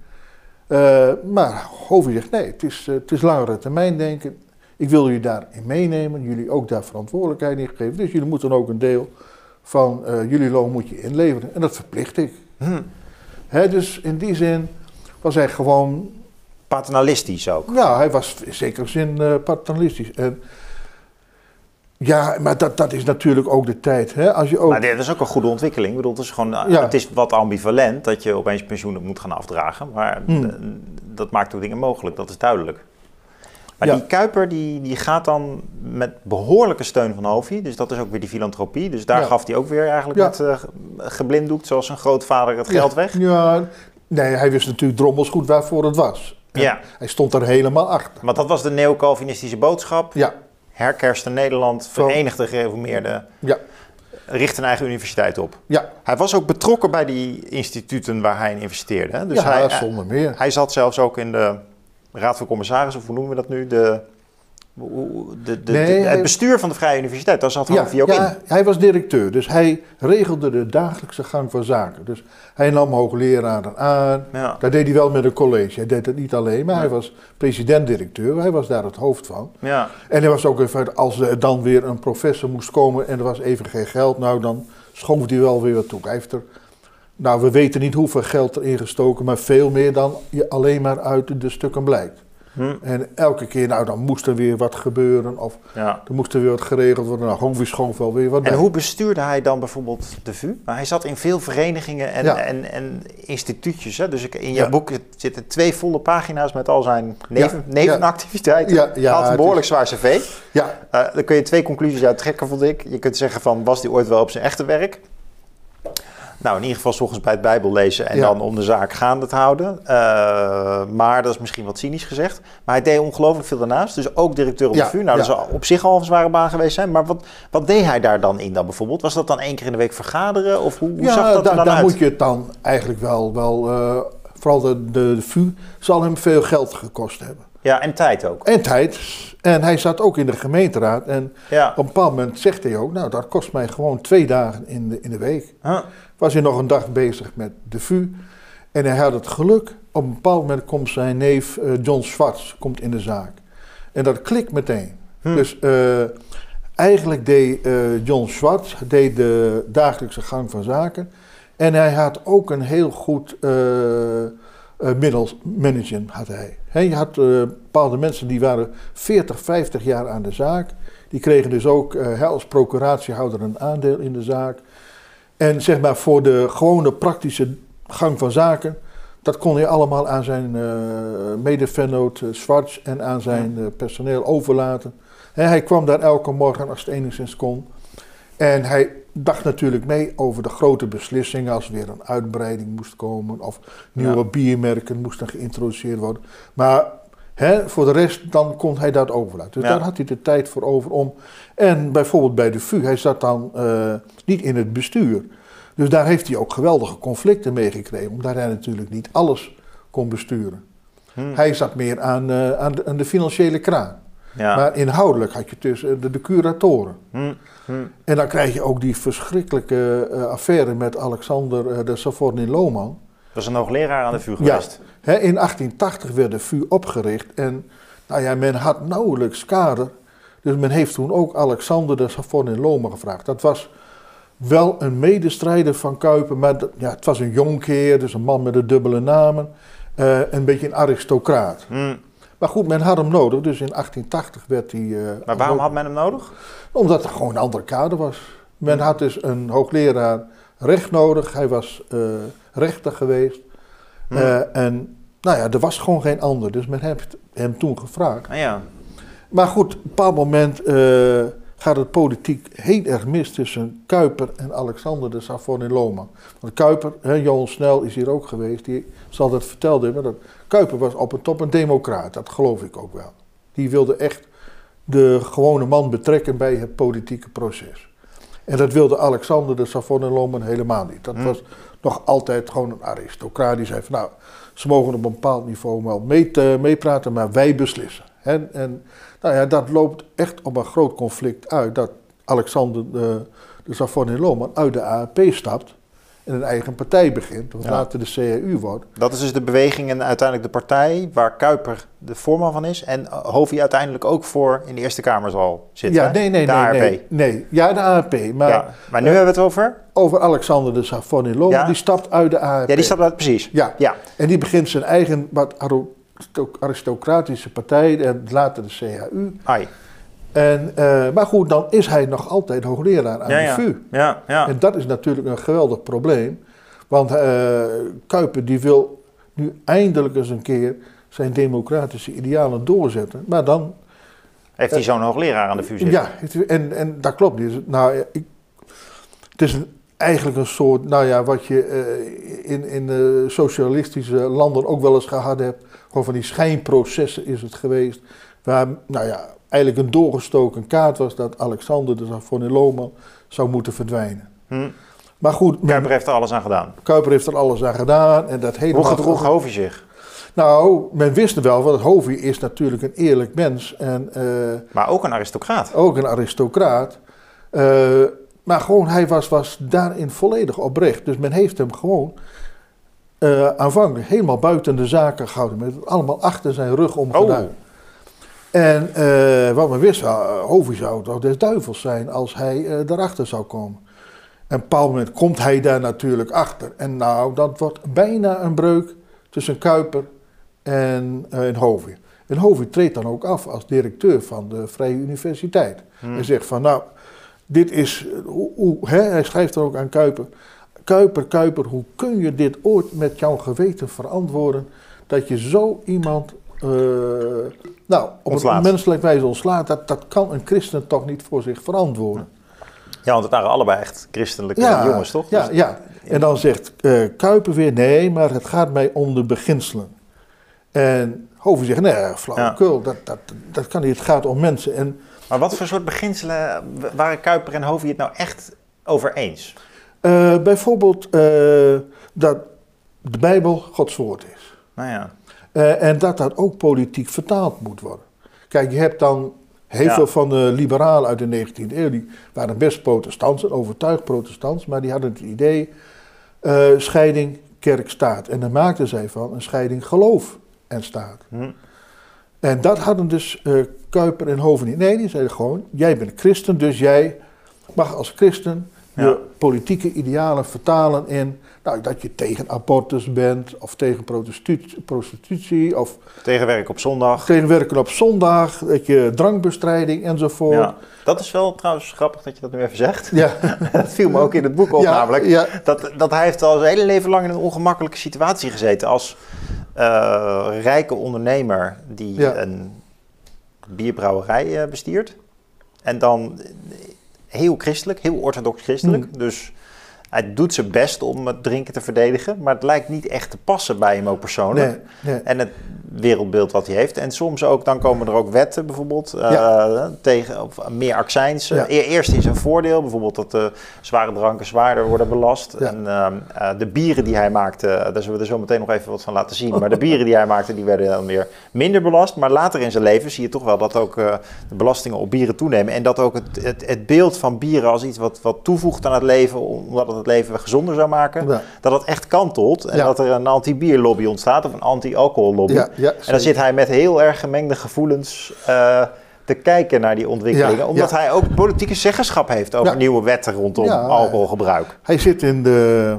Eh, maar Hovey zegt, nee, het is, eh, het is langere termijn denken. Ik wil jullie daarin meenemen, jullie ook daar verantwoordelijkheid in geven. Dus jullie moeten ook een deel van eh, jullie loon moet je inleveren. En dat verplicht ik. Hm. Hè, dus in die zin was hij gewoon Paternalistisch ook. ja, hij was in zekere zin paternalistisch. En, ja, maar dat, dat is natuurlijk ook de tijd. Hè? Als je ook, Maar dit is ook een goede ontwikkeling. Ik bedoel, het is gewoon, eh, Ja. het is wat ambivalent dat je opeens pensioen moet gaan afdragen. Maar Hmm. dat maakt ook dingen mogelijk, dat is duidelijk. Maar Ja. die Kuiper die, die gaat dan met behoorlijke steun van Hovi. Dus dat is ook weer die filantropie. Dus daar Ja. gaf hij ook weer eigenlijk met eh, geblinddoekt, zoals zijn grootvader, het geld weg. Ja, nee, hij wist natuurlijk drommels goed waarvoor het was. Ja. Hij stond er helemaal achter. Want dat was de neo-Calvinistische boodschap. Ja, Herkerste Nederland, Zo. Verenigde Gereformeerden, ja, richt een eigen universiteit op. ja. Hij was ook betrokken bij die instituten waar hij in investeerde. Dus ja, hij, zonder meer. hij zat zelfs ook in de Raad van Commissarissen, of hoe noemen we dat nu? De, de, de, Nee, de- het hij- bestuur van de Vrije Universiteit, daar zat Ja, Hovi ook ja, in. hij was directeur, dus hij regelde de dagelijkse gang van zaken. Dus hij nam hoogleraren aan. Ja. Dat deed hij wel met een college. Hij deed het niet alleen, maar hij was president-directeur. Hij was daar het hoofd van. Ja. En er was ook even, als er dan weer een professor moest komen en er was even geen geld, nou dan schoof hij wel weer wat toe. Hij heeft er, nou we weten niet hoeveel geld erin gestoken, maar veel meer dan je alleen maar uit de stukken blijkt. Hm. En elke keer, nou dan moest er weer wat gebeuren of ja. er moest er weer wat geregeld worden. Nou, schoof wel weer wat En bij. hoe bestuurde hij dan bijvoorbeeld de VU? Maar hij zat in veel verenigingen en, Ja. en, en instituutjes. Hè? Dus ik, in je Ja. boek zitten twee volle pagina's met al zijn neven, nevenactiviteiten. Ja, Hij had een behoorlijk zwaar cv. Ja, Eh daar kun je twee conclusies uit trekken, vond ik. Je kunt zeggen van, was hij ooit wel op zijn echte werk? Nou, in ieder geval 's ochtends bij het Bijbel lezen en Ja. dan om de zaak gaande te houden. Eh, maar dat is misschien wat cynisch gezegd. Maar hij deed ongelooflijk veel daarnaast. Dus ook directeur op de VU. Nou, dat zou op zich al een zware baan geweest zijn. Maar wat, wat deed hij daar dan in dan bijvoorbeeld? Was dat dan één keer in de week vergaderen? Of hoe, hoe zag dat da- er dan daar uit? moet je het dan eigenlijk wel, wel eh, vooral de, de, de VU zal hem veel geld gekost hebben. Ja, en tijd ook. En tijd. En hij zat ook in de gemeenteraad en Ja. Op een bepaald moment zegt hij ook, nou dat kost mij gewoon twee dagen in de, in de week. Huh. Was hij nog een dag bezig met de VU. En hij had het geluk, op een bepaald moment komt zijn neef eh, John Schwartz komt in de zaak. En dat klikt meteen. Hm. Dus eh, eigenlijk deed eh, John Schwartz deed de dagelijkse gang van zaken. En hij had ook een heel goed eh, middelsmanagement had hij. Hè, je had bepaalde mensen die waren 40, 50 jaar aan de zaak. Die kregen dus ook als procuratiehouder een aandeel in de zaak. En zeg maar voor de gewone praktische gang van zaken, dat kon hij allemaal aan zijn eh medefennoot uh, Schwartz en aan zijn uh, personeel overlaten. En hij kwam daar elke morgen als het enigszins kon. En hij dacht natuurlijk mee over de grote beslissingen als weer een uitbreiding moest komen of nieuwe Ja. biermerken moesten geïntroduceerd worden. Maar voor de rest dan kon hij dat overlaten. Dus Ja. daar had hij de tijd voor over om. En bijvoorbeeld bij de VU, hij zat dan eh, niet in het bestuur. Dus daar heeft hij ook geweldige conflicten mee gekregen, omdat hij natuurlijk niet alles kon besturen. Hm. Hij zat meer aan, eh, aan, de, aan de financiële kraan. Ja. Maar inhoudelijk had je tussen de, de curatoren. Hm. Hm. En dan krijg je ook die verschrikkelijke eh, affaire met Alexander eh, de Savornin Lohman. Was een hoogleraar aan de VU Ja. geweest. Hè, in 1880 werd de VU opgericht en nou ja, men had nauwelijks kader. Dus men heeft toen ook Alexander de Savornin Lohman gevraagd. Dat was wel een medestrijder van Kuiper, maar dat- ja, het was een jonkheer, dus een man met een dubbele namen. eh, een beetje een aristocraat. Hm. Maar goed, men had hem nodig, dus in 1880 werd hij... eh, Maar waarom had men hem nodig? Omdat er gewoon een andere kader was. Men had dus een hoogleraar recht nodig. Hij was eh, rechter geweest. Hm. Eh, en nou ja, er was gewoon geen ander. Dus men heeft hem toen gevraagd. Ah, ja. Maar goed, op een bepaald moment eh, gaat het politiek heel erg mis tussen Kuiper en Alexander de Savornin Lohman. Want Kuiper, hè, Johan Snel is hier ook geweest, die zal dat verteld hebben. Dat Kuiper was op en top een democraat, dat geloof ik ook wel. Die wilde echt de gewone man betrekken bij het politieke proces. En dat wilde Alexander de Savon en Loman helemaal niet. Dat Hmm. was nog altijd gewoon een aristocraat die zei van nou, ze mogen op een bepaald niveau wel te- meepraten, maar wij beslissen. En, en nou ja, dat loopt echt op een groot conflict uit dat Alexander de, de Loman uit de AAP stapt en een eigen partij begint, wat Ja. later de CRU wordt. Dat is dus de beweging en uiteindelijk de partij waar Kuiper de voorman van is. En Hovi uiteindelijk ook voor in de Eerste Kamer zal zitten. Ja, nee, nee, de nee, ARP. nee, nee. Ja, de AAP. Maar ja. maar nu hebben we het over? over Alexander de Savon en Loman, Ja. die stapt uit de AAP. Ja, die staat uit precies. Ja. ja. En die begint zijn eigen wat aristo- aristocratische partij en later de CHU. Ai. En, eh, maar goed, dan is hij nog altijd hoogleraar aan Ja, de. VU. Ja, ja. En dat is natuurlijk een geweldig probleem. Want eh Kuiper die wil nu eindelijk eens een keer zijn democratische idealen doorzetten. Maar dan Heeft hij zo'n hoogleraar aan de VU zitten? Ja, en, en dat klopt. Nou, ik, het is een, eigenlijk een soort, nou ja, wat je eh, in, in socialistische landen ook wel eens gehad hebt. Gewoon van die schijnprocessen is het geweest. Waar, nou ja, eigenlijk een doorgestoken kaart was dat Alexander de Savon Loman zou moeten verdwijnen. Hm. Maar goed, Kuiper heeft er alles aan gedaan. Kuiper heeft er alles aan gedaan. En dat Hoe helemaal gedroeg Hovi zich? Nou, men wist wel, want Hovi is natuurlijk een eerlijk mens. En eh, Maar ook een aristocraat. ook een aristocraat. Eh, maar gewoon, hij was, was daarin volledig oprecht. Dus men heeft hem gewoon eh, aanvankelijk helemaal buiten de zaken gehouden. Met het allemaal achter zijn rug om Oh. En eh, wat men wist, uh, Hovi zou toch des duivels zijn als hij eh, daarachter zou komen. En op een bepaald moment komt hij daar natuurlijk achter. En nou, dat wordt bijna een breuk tussen Kuiper en, eh, en Hovi. En Hovi treedt dan ook af als directeur van de Vrije Universiteit. Hm. Hij zegt van, nou, dit is, eh, hoe, hoe, hè? hij schrijft er ook aan Kuiper. Kuiper, Kuiper, hoe kun je dit ooit met jouw geweten verantwoorden dat je zo iemand, eh, nou, op Ontslaat. een menselijk wijze ontslaat? Dat, dat kan een christen toch niet voor zich verantwoorden. Ja, want het waren allebei echt christelijke jongens, toch? Ja, Dus- ja. En dan zegt eh, Kuiper weer, nee, maar het gaat mij om de beginselen. En Hoven zegt, nee, flauwekul, dat, dat, dat kan niet, het gaat om mensen. En Maar wat voor soort beginselen waren Kuiper en Hovi het nou echt over eens? eh, bijvoorbeeld dat de Bijbel Gods woord is. Nou ja. Eh, en dat dat ook politiek vertaald moet worden. Kijk, je hebt dan heel Ja. veel van de liberalen uit de 19e eeuw, die waren best protestants, overtuigd protestants, maar die hadden het idee, eh, scheiding kerk-staat. En daar maakten zij van een scheiding geloof en staat. Hm. En dat hadden dus eh, Kuiper en Hoven niet. Nee, die zeiden gewoon, jij bent christen, dus jij mag als christen je politieke idealen vertalen in nou, dat je tegen abortus bent, of tegen prostitu- prostitutie, of Tegenwerk op zondag. tegen werken op zondag, dat je drankbestrijding enzovoort. Ja. Dat is wel trouwens grappig dat je dat nu even zegt. Ja. dat viel me ook in het boek op Ja, namelijk. ja. Dat, dat hij heeft al zijn hele leven lang in een ongemakkelijke situatie gezeten. Als eh, rijke ondernemer die Ja. een bierbrouwerij eh, bestiert. En dan heel christelijk, heel orthodox christelijk. Hmm. Dus hij doet zijn best om het drinken te verdedigen. Maar het lijkt niet echt te passen bij hem ook persoonlijk. Nee, nee. En het wereldbeeld wat hij heeft. En soms ook, dan komen er ook wetten bijvoorbeeld eh, tegen of meer accijns. Ja. E- Eerst in zijn voordeel, bijvoorbeeld dat de zware dranken zwaarder worden belast. Ja. En ehm, eh, de bieren die hij maakte, daar zullen we er zo meteen nog even wat van laten zien. Maar de bieren die hij maakte, die werden dan weer minder belast. Maar later in zijn leven zie je toch wel dat ook eh, de belastingen op bieren toenemen. En dat ook het, het, het beeld van bieren als iets wat, wat toevoegt aan het leven, omdat het het leven gezonder zou maken, Ja. dat het echt kantelt. En Ja. dat er een anti-bierlobby ontstaat of een anti-alcohollobby. Ja, ja, En dan zit hij met heel erg gemengde gevoelens eh, te kijken naar die ontwikkelingen. Omdat hij ook politieke zeggenschap heeft over nieuwe wetten rondom Ja, alcoholgebruik. Hij zit in de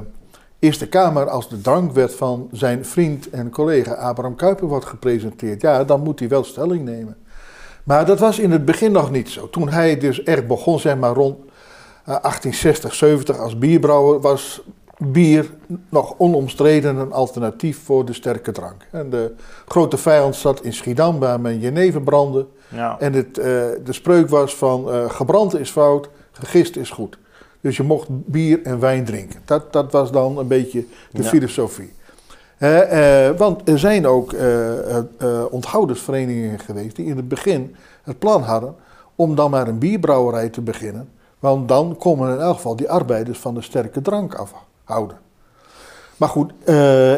Eerste Kamer als de drankwet van zijn vriend en collega Abraham Kuyper wordt gepresenteerd. Ja, dan moet hij wel stelling nemen. Maar dat was in het begin nog niet zo. Toen hij dus echt begon, zeg maar rond 1860, 70 als bierbrouwer, was bier nog onomstreden een alternatief voor de sterke drank. En de grote vijand zat in Schiedam, waar men jenever brandde. Ja. En het, eh, de spreuk was van eh, gebrand is fout, gegist is goed. Dus je mocht bier en wijn drinken. Dat, dat was dan een beetje de Ja. filosofie. Eh, want er zijn ook eh, eh, eh, onthoudersverenigingen geweest die in het begin het plan hadden om dan maar een bierbrouwerij te beginnen. Want dan komen in elk geval die arbeiders van de sterke drank afhouden. Maar goed, eh,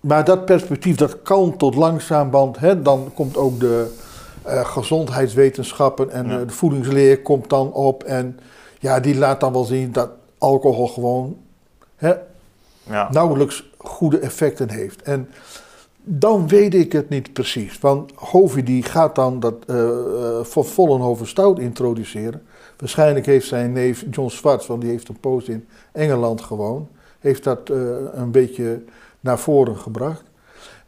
maar dat perspectief dat kan tot langzaam, want hè, dan komt ook de eh, gezondheidswetenschappen en Ja. eh, de voedingsleer komt dan op. En ja, die laat dan wel zien dat alcohol gewoon hè, Ja. nauwelijks goede effecten heeft. En dan weet ik het niet precies. Want Hovey die gaat dan dat van Vollenhoven stout introduceren. Waarschijnlijk heeft zijn neef John Swartz, want die heeft een poos in Engeland gewoond, heeft dat eh, een beetje naar voren gebracht.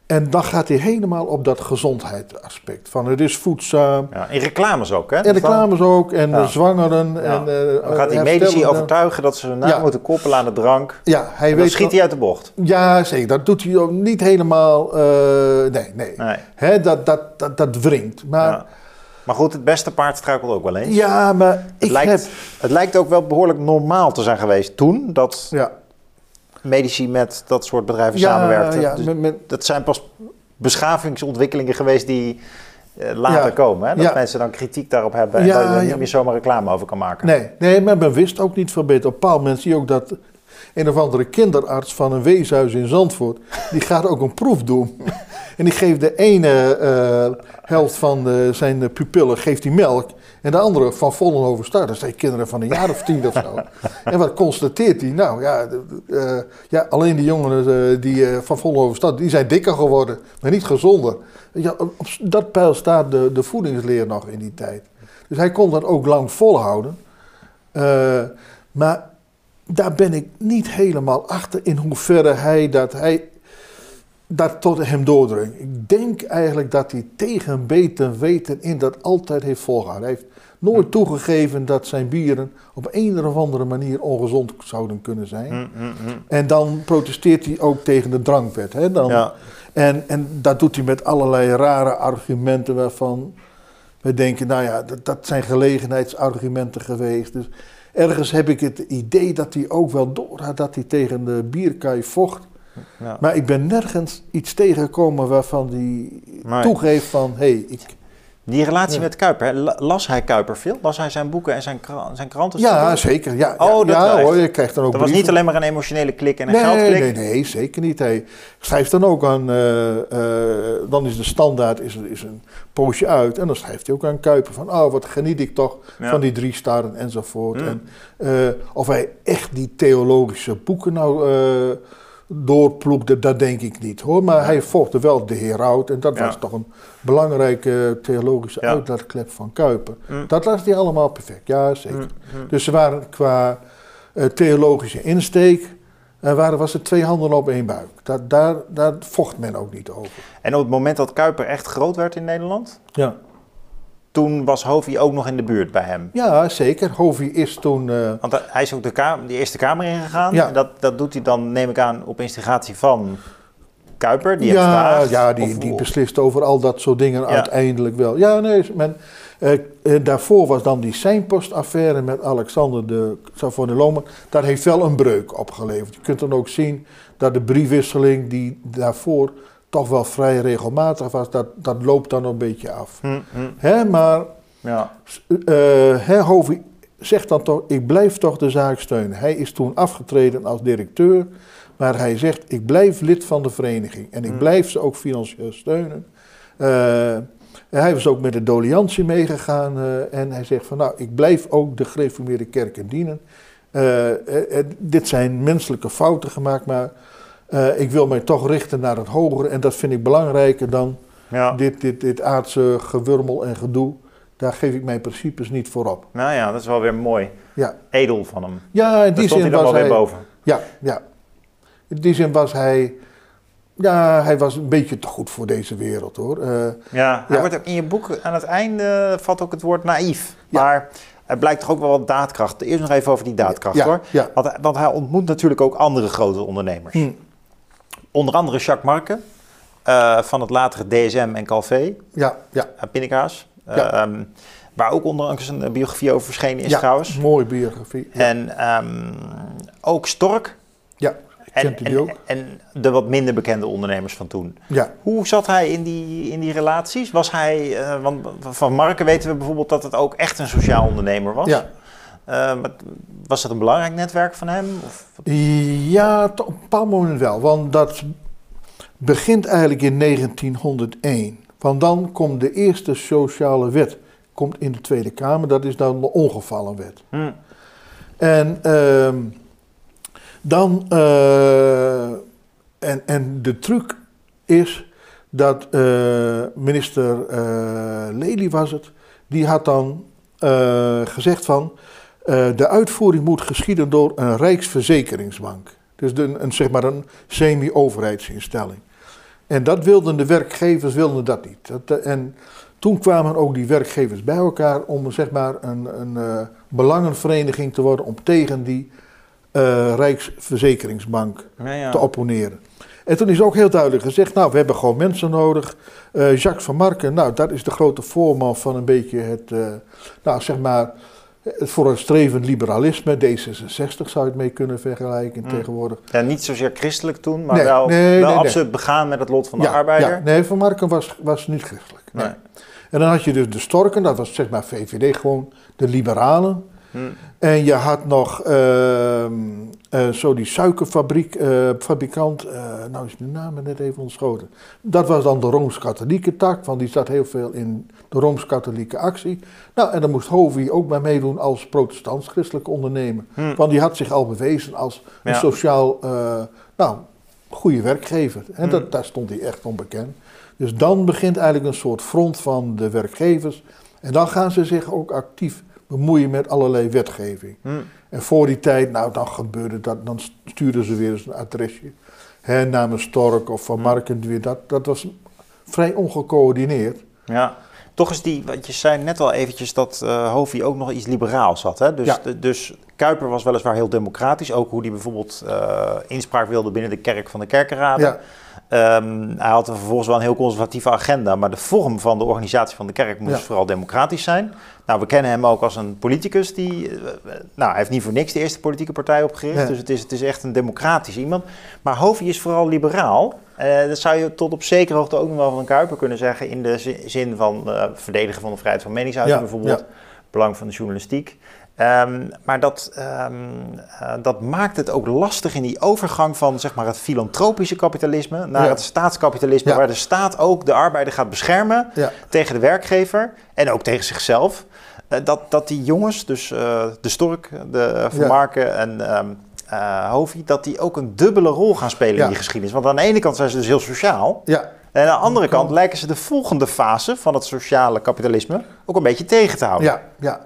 En dan gaat hij helemaal op dat gezondheidsaspect. Van het is voedzaam. Ja, in reclames ook, hè? En reclames ook. En Ja. de zwangeren. Ja. En, eh, Dan gaat hij medici overtuigen dat ze hun naam moeten koppelen aan de drank. Ja, hij En dan weet schiet hij uit de bocht. Ja, zeker. Dat doet hij ook niet helemaal. eh, nee, nee. Nee. Hè, dat, dat, dat, dat wringt. Maar. Maar goed, het beste paard struikelt ook wel eens. ja, maar Het ik lijkt, heb. het lijkt ook wel behoorlijk normaal te zijn geweest toen dat Ja, medici met dat soort bedrijven ja, samenwerkten. ja, Dus met, met, dat zijn pas beschavingsontwikkelingen geweest die eh, later Ja. komen. Hè? Dat Ja. mensen dan kritiek daarop hebben en Ja, dat je er niet meer zomaar reclame over kan maken. nee, nee, maar men wist ook niet veel beter. Op een bepaald moment zie je ook dat een of andere kinderarts van een weeshuis in Zandvoort, die gaat ook een proef doen. En die geeft de ene eh, helft van de, zijn pupillen geeft die melk. En de andere van Vollenhoven Start. Dat zijn kinderen van een jaar of tien of zo. En wat constateert hij? Nou ja, eh, ja alleen die jongens eh, die, van Vollenhoven Start, die zijn dikker geworden. Maar niet gezonder. Ja, op dat pijl staat de, de voedingsleer nog in die tijd. Dus hij kon dat ook lang volhouden. Maar daar ben ik niet helemaal achter in hoeverre hij dat, hij dat tot hem doordringt. Ik denk eigenlijk dat hij tegen beter weten in dat altijd heeft volgehouden. Hij heeft nooit toegegeven dat zijn bieren op een of andere manier ongezond zouden kunnen zijn. Hm, hm. En dan protesteert hij ook tegen de drankwet. Hè? Dan, Ja. en, en dat doet hij met allerlei rare argumenten waarvan we denken, nou ja, dat, dat zijn gelegenheidsargumenten geweest. Dus ergens heb ik het idee dat hij ook wel door had dat hij tegen de bierkaai vocht. Ja. Maar ik ben nergens iets tegengekomen waarvan hij toegeeft van, hé, hey, ik... Die relatie Ja. met Kuiper, las hij Kuiper veel? Las hij zijn boeken en zijn, zijn kranten? Ja, zeker. Ja, Oh, dat ja hoor, je krijgt dan ook Dat was niet alleen maar een emotionele klik en een Nee, geldklik? nee, nee, zeker niet. Hij schrijft dan ook aan, eh, eh, dan is de standaard is, is een poosje uit. En dan schrijft hij ook aan Kuiper van, oh wat geniet ik toch Ja. van die drie sterren enzovoort. Mm. En eh, of hij echt die theologische boeken nou doorploegde, dat denk ik niet hoor. Maar hij volgde wel de Heraut en dat Ja. was toch een belangrijke theologische Ja. uitlaatklep van Kuiper. Mm. Dat las hij allemaal perfect, ja zeker. Hm, hm. Dus ze waren qua eh, theologische insteek, eh, waren, was het twee handen op één buik. Dat, daar, daar vocht men ook niet over. En op het moment dat Kuiper echt groot werd in Nederland, Ja, toen was Hovi ook nog in de buurt bij hem. ja zeker. Hovie is toen... eh, Want hij is ook de, kamer, de Eerste Kamer ingegaan. Ja. En dat, dat doet hij dan, neem ik aan, op instigatie van Kuiper, die ja, ja die, Of- die beslist over al dat soort dingen Ja. uiteindelijk wel. Ja, nee, men, eh, eh, daarvoor was dan die seinpostaffaire met Alexander de Savonelomen. Daar heeft wel een breuk opgeleverd. Je kunt dan ook zien dat de briefwisseling die daarvoor toch wel vrij regelmatig was, dat, dat loopt dan een beetje af. Hm, hm, Hè, maar ja. Hovey zegt dan toch, ik blijf toch de zaak steunen. Hij is toen afgetreden als directeur, maar hij zegt, ik blijf lid van de vereniging en ik Hmm. blijf ze ook financieel steunen. Eh, hij was ook met de doliantie meegegaan eh, en hij zegt van, nou, ik blijf ook de gereformeerde kerken dienen. Dit zijn menselijke fouten gemaakt, maar eh, ik wil mij toch richten naar het hogere en dat vind ik belangrijker dan ja. dit, dit, dit aardse gewurmel en gedoe, daar geef ik mijn principes niet voor op. Nou ja, dat is wel weer mooi. Ja, Edel van hem. ja in die zin hij was hij... boven. Ja, ja. In die zin was hij... Ja, hij was een beetje te goed voor deze wereld, hoor. Eh, Ja, hij Ja. wordt ook in je boek aan het einde valt ook het woord naïef. Ja. Maar er blijkt toch ook wel wat daadkracht. Eerst nog even over die daadkracht ja, hoor. ja. Want, want hij ontmoet natuurlijk ook andere grote ondernemers. Hm. Onder andere Jacques Marke eh, van het latere DSM en Calvé, Ja, ja. uh, Pindakaas. Ja. Ehm, waar ook onlangs een biografie over verschenen is ja, trouwens. mooie biografie. Ja, En ehm, ook Stork. ja En, kent u die en, ook? en de wat minder bekende ondernemers van toen. Ja, Hoe zat hij in die, in die relaties? Was hij, eh, want van Marken weten we bijvoorbeeld dat het ook echt een sociaal ondernemer was. ja. Eh, was dat een belangrijk netwerk van hem? Of, Ja, op een bepaald moment wel. Want dat begint eigenlijk in 1901. Want dan komt de eerste sociale wet komt in de Tweede Kamer. Dat is dan de ongevallenwet. hm, En ehm, dan... eh, en, en de truc is dat eh, minister Lely was het... Die had dan gezegd van... eh, de uitvoering moet geschieden door een rijksverzekeringsbank. Dus de, een, zeg maar een semi-overheidsinstelling. En dat wilden de werkgevers wilden dat niet. Dat, eh, en toen kwamen ook die werkgevers bij elkaar om zeg maar een, een eh, belangenvereniging te worden om tegen die Rijksverzekeringsbank ja, ja. te opponeren. En toen is ook heel duidelijk gezegd, nou we hebben gewoon mensen nodig. Jacques van Marken, nou dat is de grote voorman van een beetje het, nou zeg maar, het vooruitstrevend liberalisme. D66 zou je het mee kunnen vergelijken Mm. tegenwoordig. Ja, niet zozeer christelijk toen, maar Nee, wel, nee, wel nee, absoluut begaan met het lot van de ja, arbeider. ja, nee, Van Marken was, was niet christelijk. En dan had je dus de Storken, dat was zeg maar VVD, gewoon de liberalen. Hm. En je had nog ehm, eh, zo die suikerfabriek, fabrikant, eh, nou is de naam net even ontschoten. Dat was dan de Rooms-Katholieke tak, want die zat heel veel in de Rooms-Katholieke actie. Nou, en dan moest Hovi ook bij meedoen als protestants-christelijke ondernemer. Hm. Want die had zich al bewezen als een sociaal, nou, goede werkgever. En Hm. dat, daar stond hij echt onbekend. Dus dan begint eigenlijk een soort front van de werkgevers. En dan gaan ze zich ook actief bemoeien met allerlei wetgeving. Hm. En voor die tijd, nou dan gebeurde dat, dan stuurden ze weer eens een adresje. Hè, namens Stork of Van Hm. Marken weer. Dat, dat was vrij ongecoördineerd. Ja, toch is die, want je zei net al eventjes dat eh Hovi ook nog iets liberaals had. Hè? Dus, Ja. de- dus Kuiper was weliswaar heel democratisch, ook hoe hij bijvoorbeeld eh, inspraak wilde binnen de kerk van de kerkenraden. Ja, Ehm, hij had vervolgens wel een heel conservatieve agenda, maar de vorm van de organisatie van de kerk moest Ja. vooral democratisch zijn. Nou, we kennen hem ook als een politicus die, eh, nou, hij heeft niet voor niks de eerste politieke partij opgericht, Ja. dus het is, het is echt een democratisch iemand. Maar Hovi is vooral liberaal. Eh, dat zou je tot op zekere hoogte ook nog wel van Kuiper kunnen zeggen, in de zi- zin van eh, verdedigen van de vrijheid van meningsuiting Ja, bijvoorbeeld, belang van de journalistiek. Ehm, maar dat, ehm, eh, dat maakt het ook lastig in die overgang van zeg maar, het filantropische kapitalisme naar Ja. het staatskapitalisme, Ja. waar de staat ook de arbeider gaat beschermen ja, tegen de werkgever en ook tegen zichzelf. Eh, dat, dat die jongens, dus eh, de Stork, de Van. Marken en ehm eh, Hovi, dat die ook een dubbele rol gaan spelen in die geschiedenis. Want aan de ene kant zijn ze dus heel sociaal. ja. En aan de andere Kan. kant lijken ze de volgende fase van het sociale kapitalisme ook een beetje tegen te houden. Ja, ja.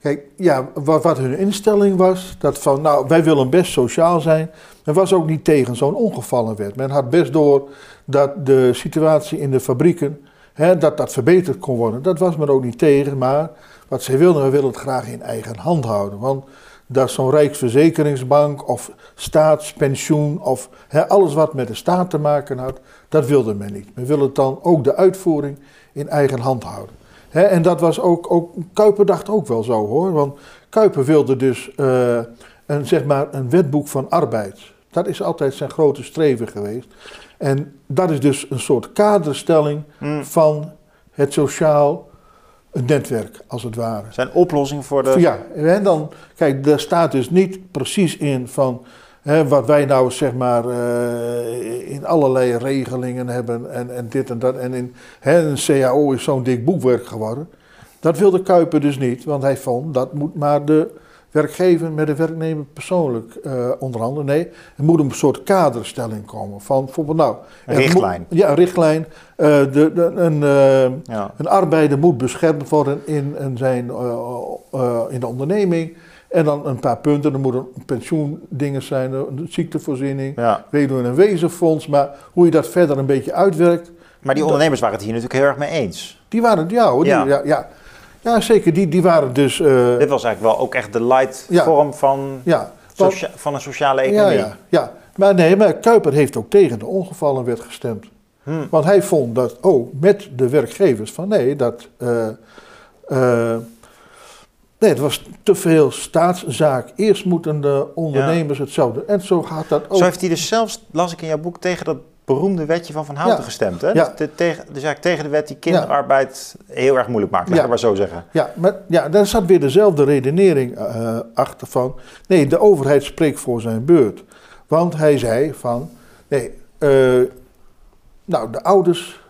Kijk, ja, wat, wat hun instelling was, dat van, nou, wij willen best sociaal zijn. Men was ook niet tegen zo'n ongevallenwet. Men had best door dat de situatie in de fabrieken, hè, dat dat verbeterd kon worden. Dat was men ook niet tegen, maar wat zij wilden, we willen het graag in eigen hand houden. Want dat zo'n rijksverzekeringsbank of staatspensioen of hè, alles wat met de staat te maken had, dat wilde men niet. Men wilde dan ook de uitvoering in eigen hand houden. En dat was ook, ook, Kuiper dacht ook wel zo hoor, want Kuiper wilde dus eh, een, zeg maar een wetboek van arbeid. Dat is altijd zijn grote streven geweest. En dat is dus een soort kaderstelling Hmm. van het sociaal netwerk, als het ware. Zijn oplossing voor de... Ja, en dan, kijk, daar staat dus niet precies in van wat wij nou zeg maar eh, in allerlei regelingen hebben en, en dit en dat. En in een CAO is zo'n dik boekwerk geworden. Dat wilde Kuiper dus niet, want hij vond dat moet maar de werkgever met de werknemer persoonlijk eh onderhandelen. Nee, er moet een soort kaderstelling komen van bijvoorbeeld nou... Een moet- richtlijn. ja, een richtlijn. Eh, de, de, een, Ja. een arbeider moet beschermd worden in, in, zijn, in de onderneming. En dan een paar punten. Er moeten pensioendingen zijn, een ziektevoorziening, Ja. weduwe- en wezenfonds. Maar hoe je dat verder een beetje uitwerkt, Maar die ondernemers waren het hier natuurlijk heel erg mee eens. die waren het, ja hoor. Die, Ja. ja. Ja, ja. zeker. Die, die waren dus, eh, Dit was eigenlijk wel ook echt de light Ja. vorm van, ja. want- van een sociale ja, economie. ja, ja. Maar nee, maar Kuiper heeft ook tegen de ongevallenwet gestemd. Hm. Want hij vond dat ook met de werkgevers van nee, dat. eh, eh, Nee, het was te veel staatszaak. Eerst moeten de ondernemers hetzelfde. En zo gaat dat ook. Zo heeft hij dus zelfs, las ik in jouw boek, tegen dat beroemde wetje van Van Houten Ja. gestemd. Hè? Ja. Dus, de- tegen, dus eigenlijk tegen de wet die kinderarbeid heel erg moeilijk maakt, Ja. ik maar zo zeggen. Ja, maar ja, daar zat weer dezelfde redenering eh, achter van... Nee, de overheid spreekt voor zijn beurt. Want hij zei van... Nee, eh, nou, de ouders,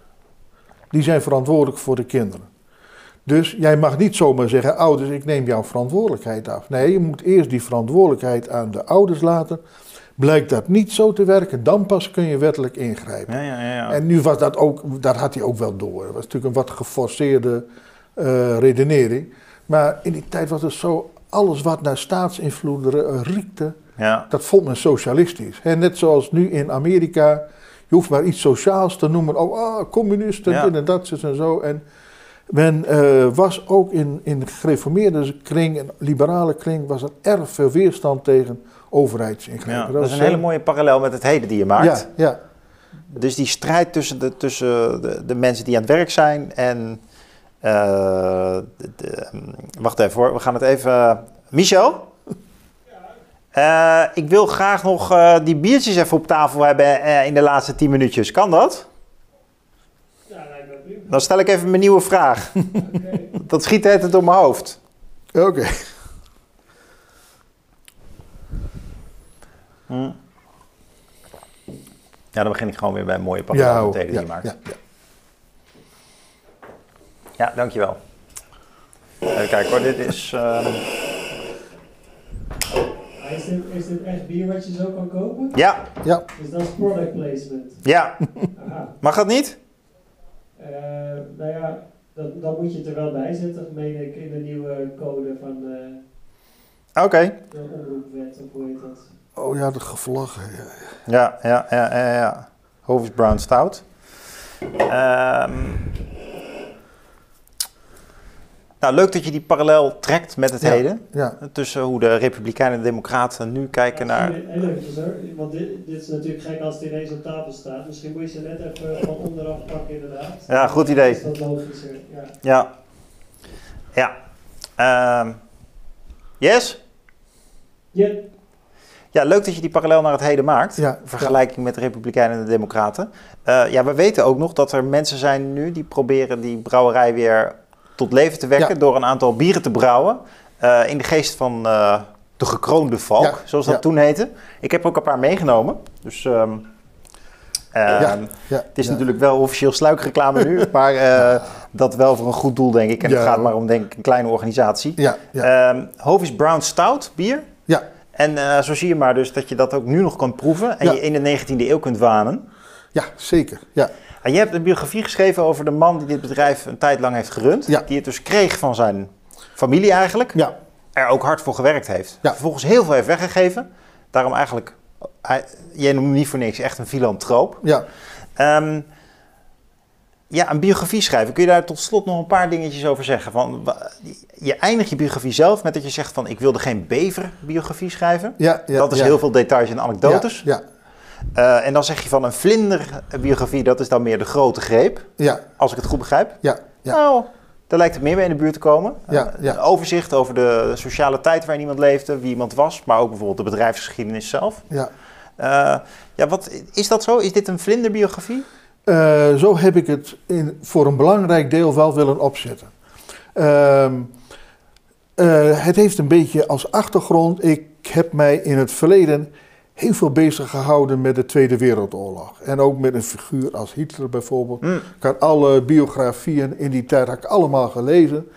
die zijn verantwoordelijk voor de kinderen. Dus jij mag niet zomaar zeggen, ouders, ik neem jouw verantwoordelijkheid af. Nee, je moet eerst die verantwoordelijkheid aan de ouders laten. Blijkt dat niet zo te werken, dan pas kun je wettelijk ingrijpen. Ja, ja, ja. ja. En nu was dat ook, dat had hij ook wel door. Dat was natuurlijk een wat geforceerde eh, redenering. Maar in die tijd was het zo, alles wat naar staatsinvloed eh, riekte, ja. dat vond men socialistisch. En net zoals nu in Amerika, je hoeft maar iets sociaals te noemen. Oh, ah, communisten, dit en dat, en zo. En men eh, was ook in, in de gereformeerde kring en liberale kring, was er erg veel weerstand tegen overheidsingrijpen. Ja, dat is een hele mooie parallel met het heden die je maakt. Ja, ja, Dus die strijd tussen de, tussen de, de mensen die aan het werk zijn en... eh, de, de- wacht even hoor, we gaan het even... Michel? Eh, ik wil graag nog eh, die biertjes even op tafel hebben in de laatste 10 minuutjes. Kan dat? Ja, lijkt me prima. Dan stel ik even mijn nieuwe vraag. Dat schiet het door mijn hoofd. oké. Hm. Ja, dan begin ik gewoon weer bij een mooie heden ja, die je maakt. ja, ja. Ja, dankjewel. Even kijken hoor, dit is... ehm, Is dit, is dit echt bier wat je zo kan kopen? Ja, ja. Dus dat is product placement. ja. Aha. Mag dat niet? Eh, nou ja, dan, dan moet je het er wel bij zetten, meen ik, in de nieuwe code van eh, Oké. de omroepwet, of hoe heet dat? Oh ja, de gevlaggen. Ja. Ja, ja, ja, ja, ja. Hovis Brown Stout. Ehm, nou, leuk dat je die parallel trekt met het Ja. heden. Ja, Tussen hoe de Republikeinen en de Democraten nu kijken Ja, naar... Heel eventjes hoor, want dit, dit is natuurlijk gek als het ineens op tafel staat. Misschien moet je ze net even van onderaf pakken inderdaad. Ja, goed idee. Is dat logischer, ja. Ja. Ja. Ehm, yes? Ja, leuk dat je die parallel naar het heden maakt. Ja, in vergelijking met de Republikeinen en de Democraten. Eh, ja, we weten ook nog dat er mensen zijn nu die proberen die brouwerij weer tot leven te wekken. Ja. door een aantal bieren te brouwen. eh, in de geest van eh, de gekroonde valk, Ja, zoals dat ja. toen heette. Ik heb ook een paar meegenomen. Dus. Ja, ja, Het is natuurlijk wel officieel sluikreclame nu, maar eh, dat wel voor een goed doel, denk ik. En het gaat maar om, denk ik, een kleine organisatie. Ja, Ehm Hovis Brown Stout, bier. ja, En zo zie je maar dus dat je dat ook nu nog kan proeven en je in de 19e eeuw kunt wanen. ja, zeker. Ja, En je hebt een biografie geschreven over de man die dit bedrijf een tijd lang heeft gerund. Ja. Die het dus kreeg van zijn familie eigenlijk. ja, Er ook hard voor gewerkt heeft. Ja. Vervolgens heel veel heeft weggegeven. Daarom eigenlijk, hij, jij noemt hem niet voor niks echt een filantroop. ja. Ehm, ja, een biografie schrijven. Kun je daar tot slot nog een paar dingetjes over zeggen? Van, je eindigt je biografie zelf met dat je zegt van... ik wilde geen bever-biografie schrijven. ja, ja dat is ja. heel veel details en anekdotes. Ja, Eh, en dan zeg je van een vlinderbiografie, dat is dan meer de grote greep. ja, Als ik het goed begrijp. ja, ja, Nou, daar lijkt het meer mee in de buurt te komen. Ja, Eh, ja. Een overzicht over de sociale tijd waarin iemand leefde, wie iemand was. Maar ook bijvoorbeeld de bedrijfsgeschiedenis zelf. ja. Eh, ja, wat, is dat zo? Is dit een vlinderbiografie? Zo heb ik het in, voor een belangrijk deel wel willen opzetten. Ehm, eh, het heeft een beetje als achtergrond. Ik heb mij in het verleden heel veel bezig gehouden met de Tweede Wereldoorlog. En ook met een figuur als Hitler bijvoorbeeld. Hm. Ik had alle biografieën in die tijd had ik allemaal gelezen.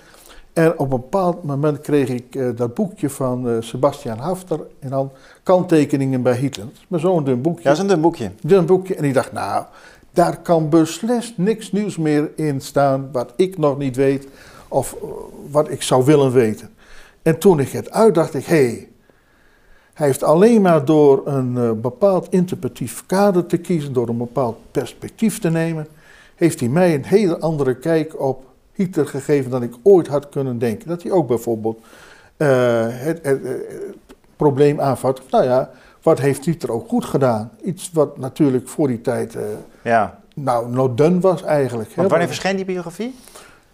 En op een bepaald moment kreeg ik eh, dat boekje van eh, Sebastian Hafter. En dan kanttekeningen bij Hitler. Maar zo'n dun boekje. Ja, dat is een dun boekje. Een boekje en ik dacht, nou, daar kan beslist niks nieuws meer in staan wat ik nog niet weet of eh, wat ik zou willen weten. En toen ik het uit, dacht ik, hé, hey, hij heeft alleen maar door een eh, bepaald interpretatief kader te kiezen, door een bepaald perspectief te nemen, heeft hij mij een hele andere kijk op Hitler gegeven dan ik ooit had kunnen denken. Dat hij ook bijvoorbeeld eh, het, het- het probleem aanvat, nou ja, wat heeft Hitler ook goed gedaan? Iets wat natuurlijk voor die tijd, eh, Ja. nou, no done was eigenlijk. wanneer verscheen die biografie?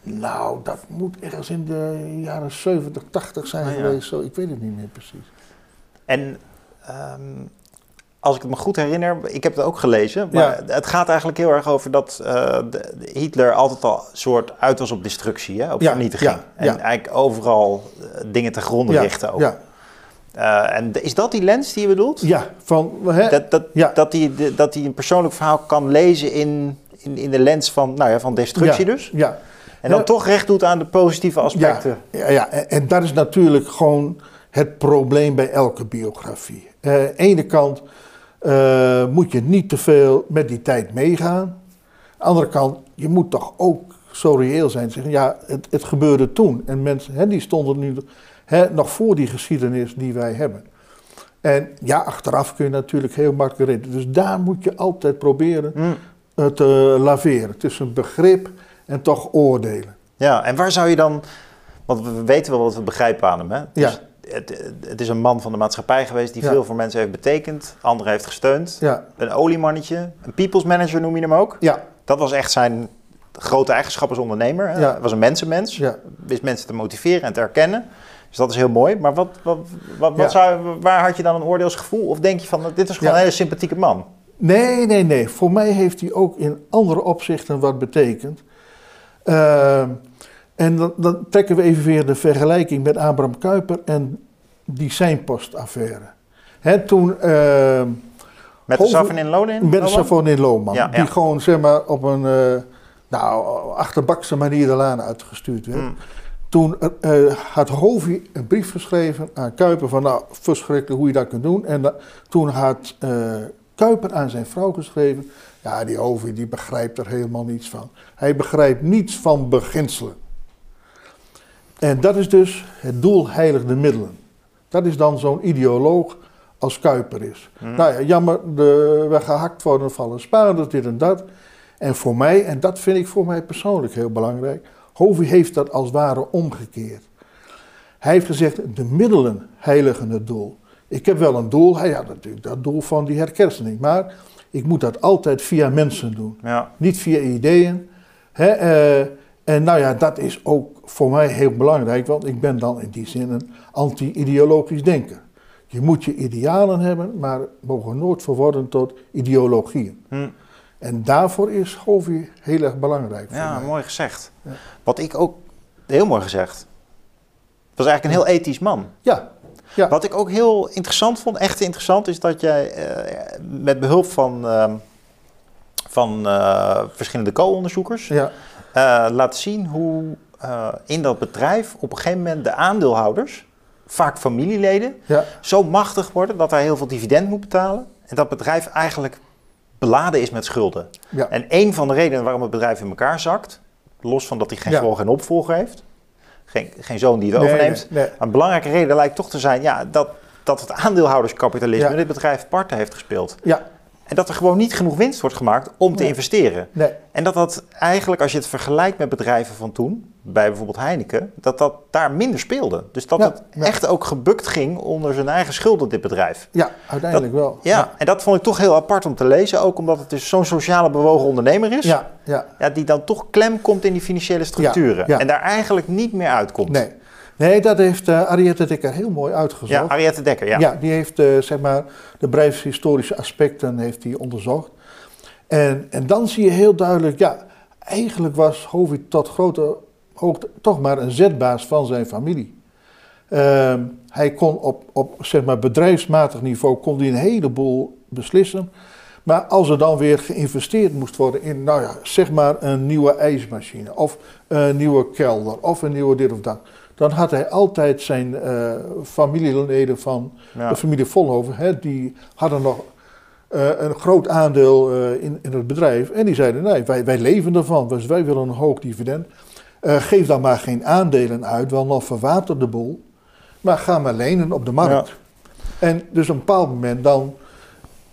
Nou, dat moet ergens in de jaren 70, 80 zijn Ah, ja. geweest. Zo, ik weet het niet meer precies. En ehm, als ik het me goed herinner, ik heb het ook gelezen, maar het gaat eigenlijk heel erg over dat eh, Hitler altijd al een soort uit was op destructie, hè, op Ja, vernietiging. ja, en eigenlijk overal eh, dingen te gronden richten ook. ja, Eh, en is dat die lens die je bedoelt? ja, van, hè, Dat, dat, Ja. dat, hij, dat hij een persoonlijk verhaal kan lezen in, in, in de lens van, nou ja, van destructie ja, dus. Ja, En dan Ja. toch recht doet aan de positieve aspecten. Ja, ja en dat is natuurlijk gewoon het probleem bij elke biografie. Eh, Aan de ene kant eh, moet je niet te veel met die tijd meegaan. Aan de andere kant, je moet toch ook zo reëel zijn. Zeggen, ja, het, het gebeurde toen. En mensen hè, die stonden nu hè, nog voor die geschiedenis die wij hebben. En ja, achteraf kun je natuurlijk heel makkelijk redden. Dus daar moet je altijd proberen eh, te laveren. Tussen begrip en toch oordelen. Ja, en waar zou je dan... Want we weten wel wat we begrijpen aan hem, hè? Ja. Het, het is een man van de maatschappij geweest die Ja. veel voor mensen heeft betekend. Anderen heeft gesteund. Ja, Een oliemannetje. Een people's manager noem je hem ook. ja, Dat was echt zijn grote eigenschap als ondernemer. Hè? Ja. Hij was een mensenmens. ja. Wist mensen te motiveren en te herkennen. Dus dat is heel mooi. Maar wat, wat, wat, zou, waar had je dan een oordeelsgevoel? Of denk je van, dit is gewoon een hele sympathieke man? Nee, nee, nee. Voor mij heeft hij ook in andere opzichten wat betekend. Ehm, en dan, dan trekken we even weer de vergelijking met Abraham Kuyper en die Seinpost-affaire. Hè, toen ehm, Met de Saffen in met de Loman? Savon in Lohman, Ja, die ja. gewoon zeg maar op een eh, nou, achterbakse manier de laan uitgestuurd werd. Hm. Toen eh, eh, had Hovi een brief geschreven aan Kuiper van nou, verschrikkelijk hoe je dat kunt doen. En da- toen had Kuiper aan zijn vrouw geschreven, ja die Hovi die begrijpt er helemaal niets van. Hij begrijpt niets van beginselen. En dat is dus het doel heilig de middelen. Dat is dan zo'n ideoloog als Kuiper is. Hm. Nou ja, jammer, de, we gehakt worden vallen spaarders, dit en dat. En voor mij, en dat vind ik voor mij persoonlijk heel belangrijk, Hovi heeft dat als ware omgekeerd. Hij heeft gezegd, de middelen heiligen het doel. Ik heb wel een doel, hij had natuurlijk dat doel van die herkersening, maar ik moet dat altijd via mensen doen, Ja. niet via ideeën. Hè, eh, en nou ja, dat is ook voor mij heel belangrijk, want ik ben dan in die zin een anti-ideologisch denker. Je moet je idealen hebben, maar mogen nooit verworden tot ideologieën. Hm. En daarvoor is Hovi heel erg belangrijk Ja, mij. mooi gezegd. Ja. Wat ik ook, heel mooi gezegd. Was eigenlijk een heel ethisch man. Ja, ja, Wat ik ook heel interessant vond, echt interessant, is dat jij eh, met behulp van, ehm, van eh, verschillende co-onderzoekers ja, laat zien hoe eh, in dat bedrijf op een gegeven moment de aandeelhouders, vaak familieleden, ja, zo machtig worden dat hij heel veel dividend moet betalen. En dat bedrijf eigenlijk beladen is met schulden. ja. En een van de redenen waarom het bedrijf in elkaar zakt, los van dat hij geen, Ja. gewoon geen opvolger heeft, geen, geen zoon die het Nee, overneemt, nee, nee. maar een belangrijke reden lijkt toch te zijn ja, dat, dat het aandeelhouderskapitalisme Ja. dit bedrijf parten heeft gespeeld. Ja, En dat er gewoon niet genoeg winst wordt gemaakt om te Nee. investeren. nee, En dat dat eigenlijk, als je het vergelijkt met bedrijven van toen, bij bijvoorbeeld Heineken, dat dat daar minder speelde. Dus dat Ja, het ja. echt ook gebukt ging onder zijn eigen schulden, dit bedrijf. ja, uiteindelijk wel. Ja, en dat vond ik toch heel apart om te lezen, ook omdat het dus zo'n sociale bewogen ondernemer is. ja, ja. Ja, die dan toch klem komt in die financiële structuren. En daar eigenlijk niet meer uitkomt. Nee. Nee, dat heeft uh, Ariette Dekker heel mooi uitgezocht. Ja, Ariette Dekker, ja. Ja, die heeft uh, zeg maar de bedrijfshistorische aspecten heeft die onderzocht. En, en dan zie je heel duidelijk, ja, eigenlijk was Hovi tot grote hoogte toch maar een zetbaas van zijn familie. Uh, hij kon op, op zeg maar bedrijfsmatig niveau kon hij een heleboel beslissen. Maar als er dan weer geïnvesteerd moest worden in, nou ja, zeg maar een nieuwe ijsmachine of een nieuwe kelder of een nieuwe dit of dat. Dan had hij altijd zijn uh, familieleden van ja. de familie Volhoven, hè, die hadden nog uh, een groot aandeel uh, in, in het bedrijf. En die zeiden, nee, wij, wij leven ervan, dus wij willen een hoog dividend. Geef dan maar geen aandelen uit, wel nog verwater de boel. Maar ga maar lenen op de markt. Ja. En dus op een bepaald moment dan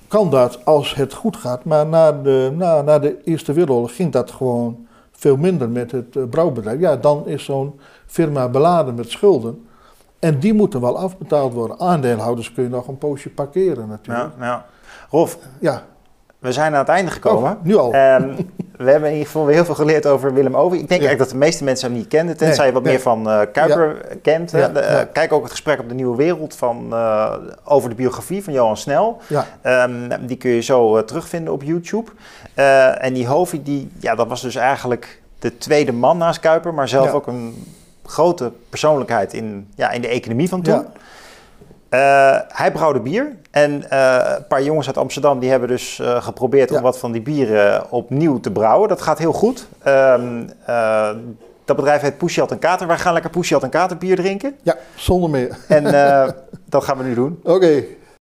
kan dat als het goed gaat. Maar na de, na, na de Eerste Wereldoorlog ging dat gewoon veel minder met het uh, brouwbedrijf. Ja, dan is zo'n firma beladen met schulden. En die moeten wel afbetaald worden. Aandeelhouders kun je nog een poosje parkeren natuurlijk. Ja, ja. Rolf, ja. We zijn aan het einde gekomen. Oh, nu al. Um, We hebben in ieder geval weer heel veel geleerd over Willem Ovie. Ik denk Ja. eigenlijk dat de meeste mensen hem niet kenden, tenzij Nee, je wat nee. meer van eh, Kuiper kent. hè. Ja, De, eh. Kijk ook het gesprek op de Nieuwe Wereld van, eh, over de biografie van Johan Snel. Ehm, die kun je zo terugvinden op YouTube. En die Hovi, die, ja, dat was dus eigenlijk de tweede man naast Kuiper, maar zelf ook een grote persoonlijkheid in, ja, in de economie van toen. Eh, hij brouwde bier en eh, een paar jongens uit Amsterdam die hebben dus eh, geprobeerd om wat van die bieren opnieuw te brouwen. Dat gaat heel goed. Ehm, eh, dat bedrijf heet Pusjat en Kater. Wij gaan lekker Pusjat en Kater bier drinken. ja zonder meer. En dat gaan we nu doen. Oké.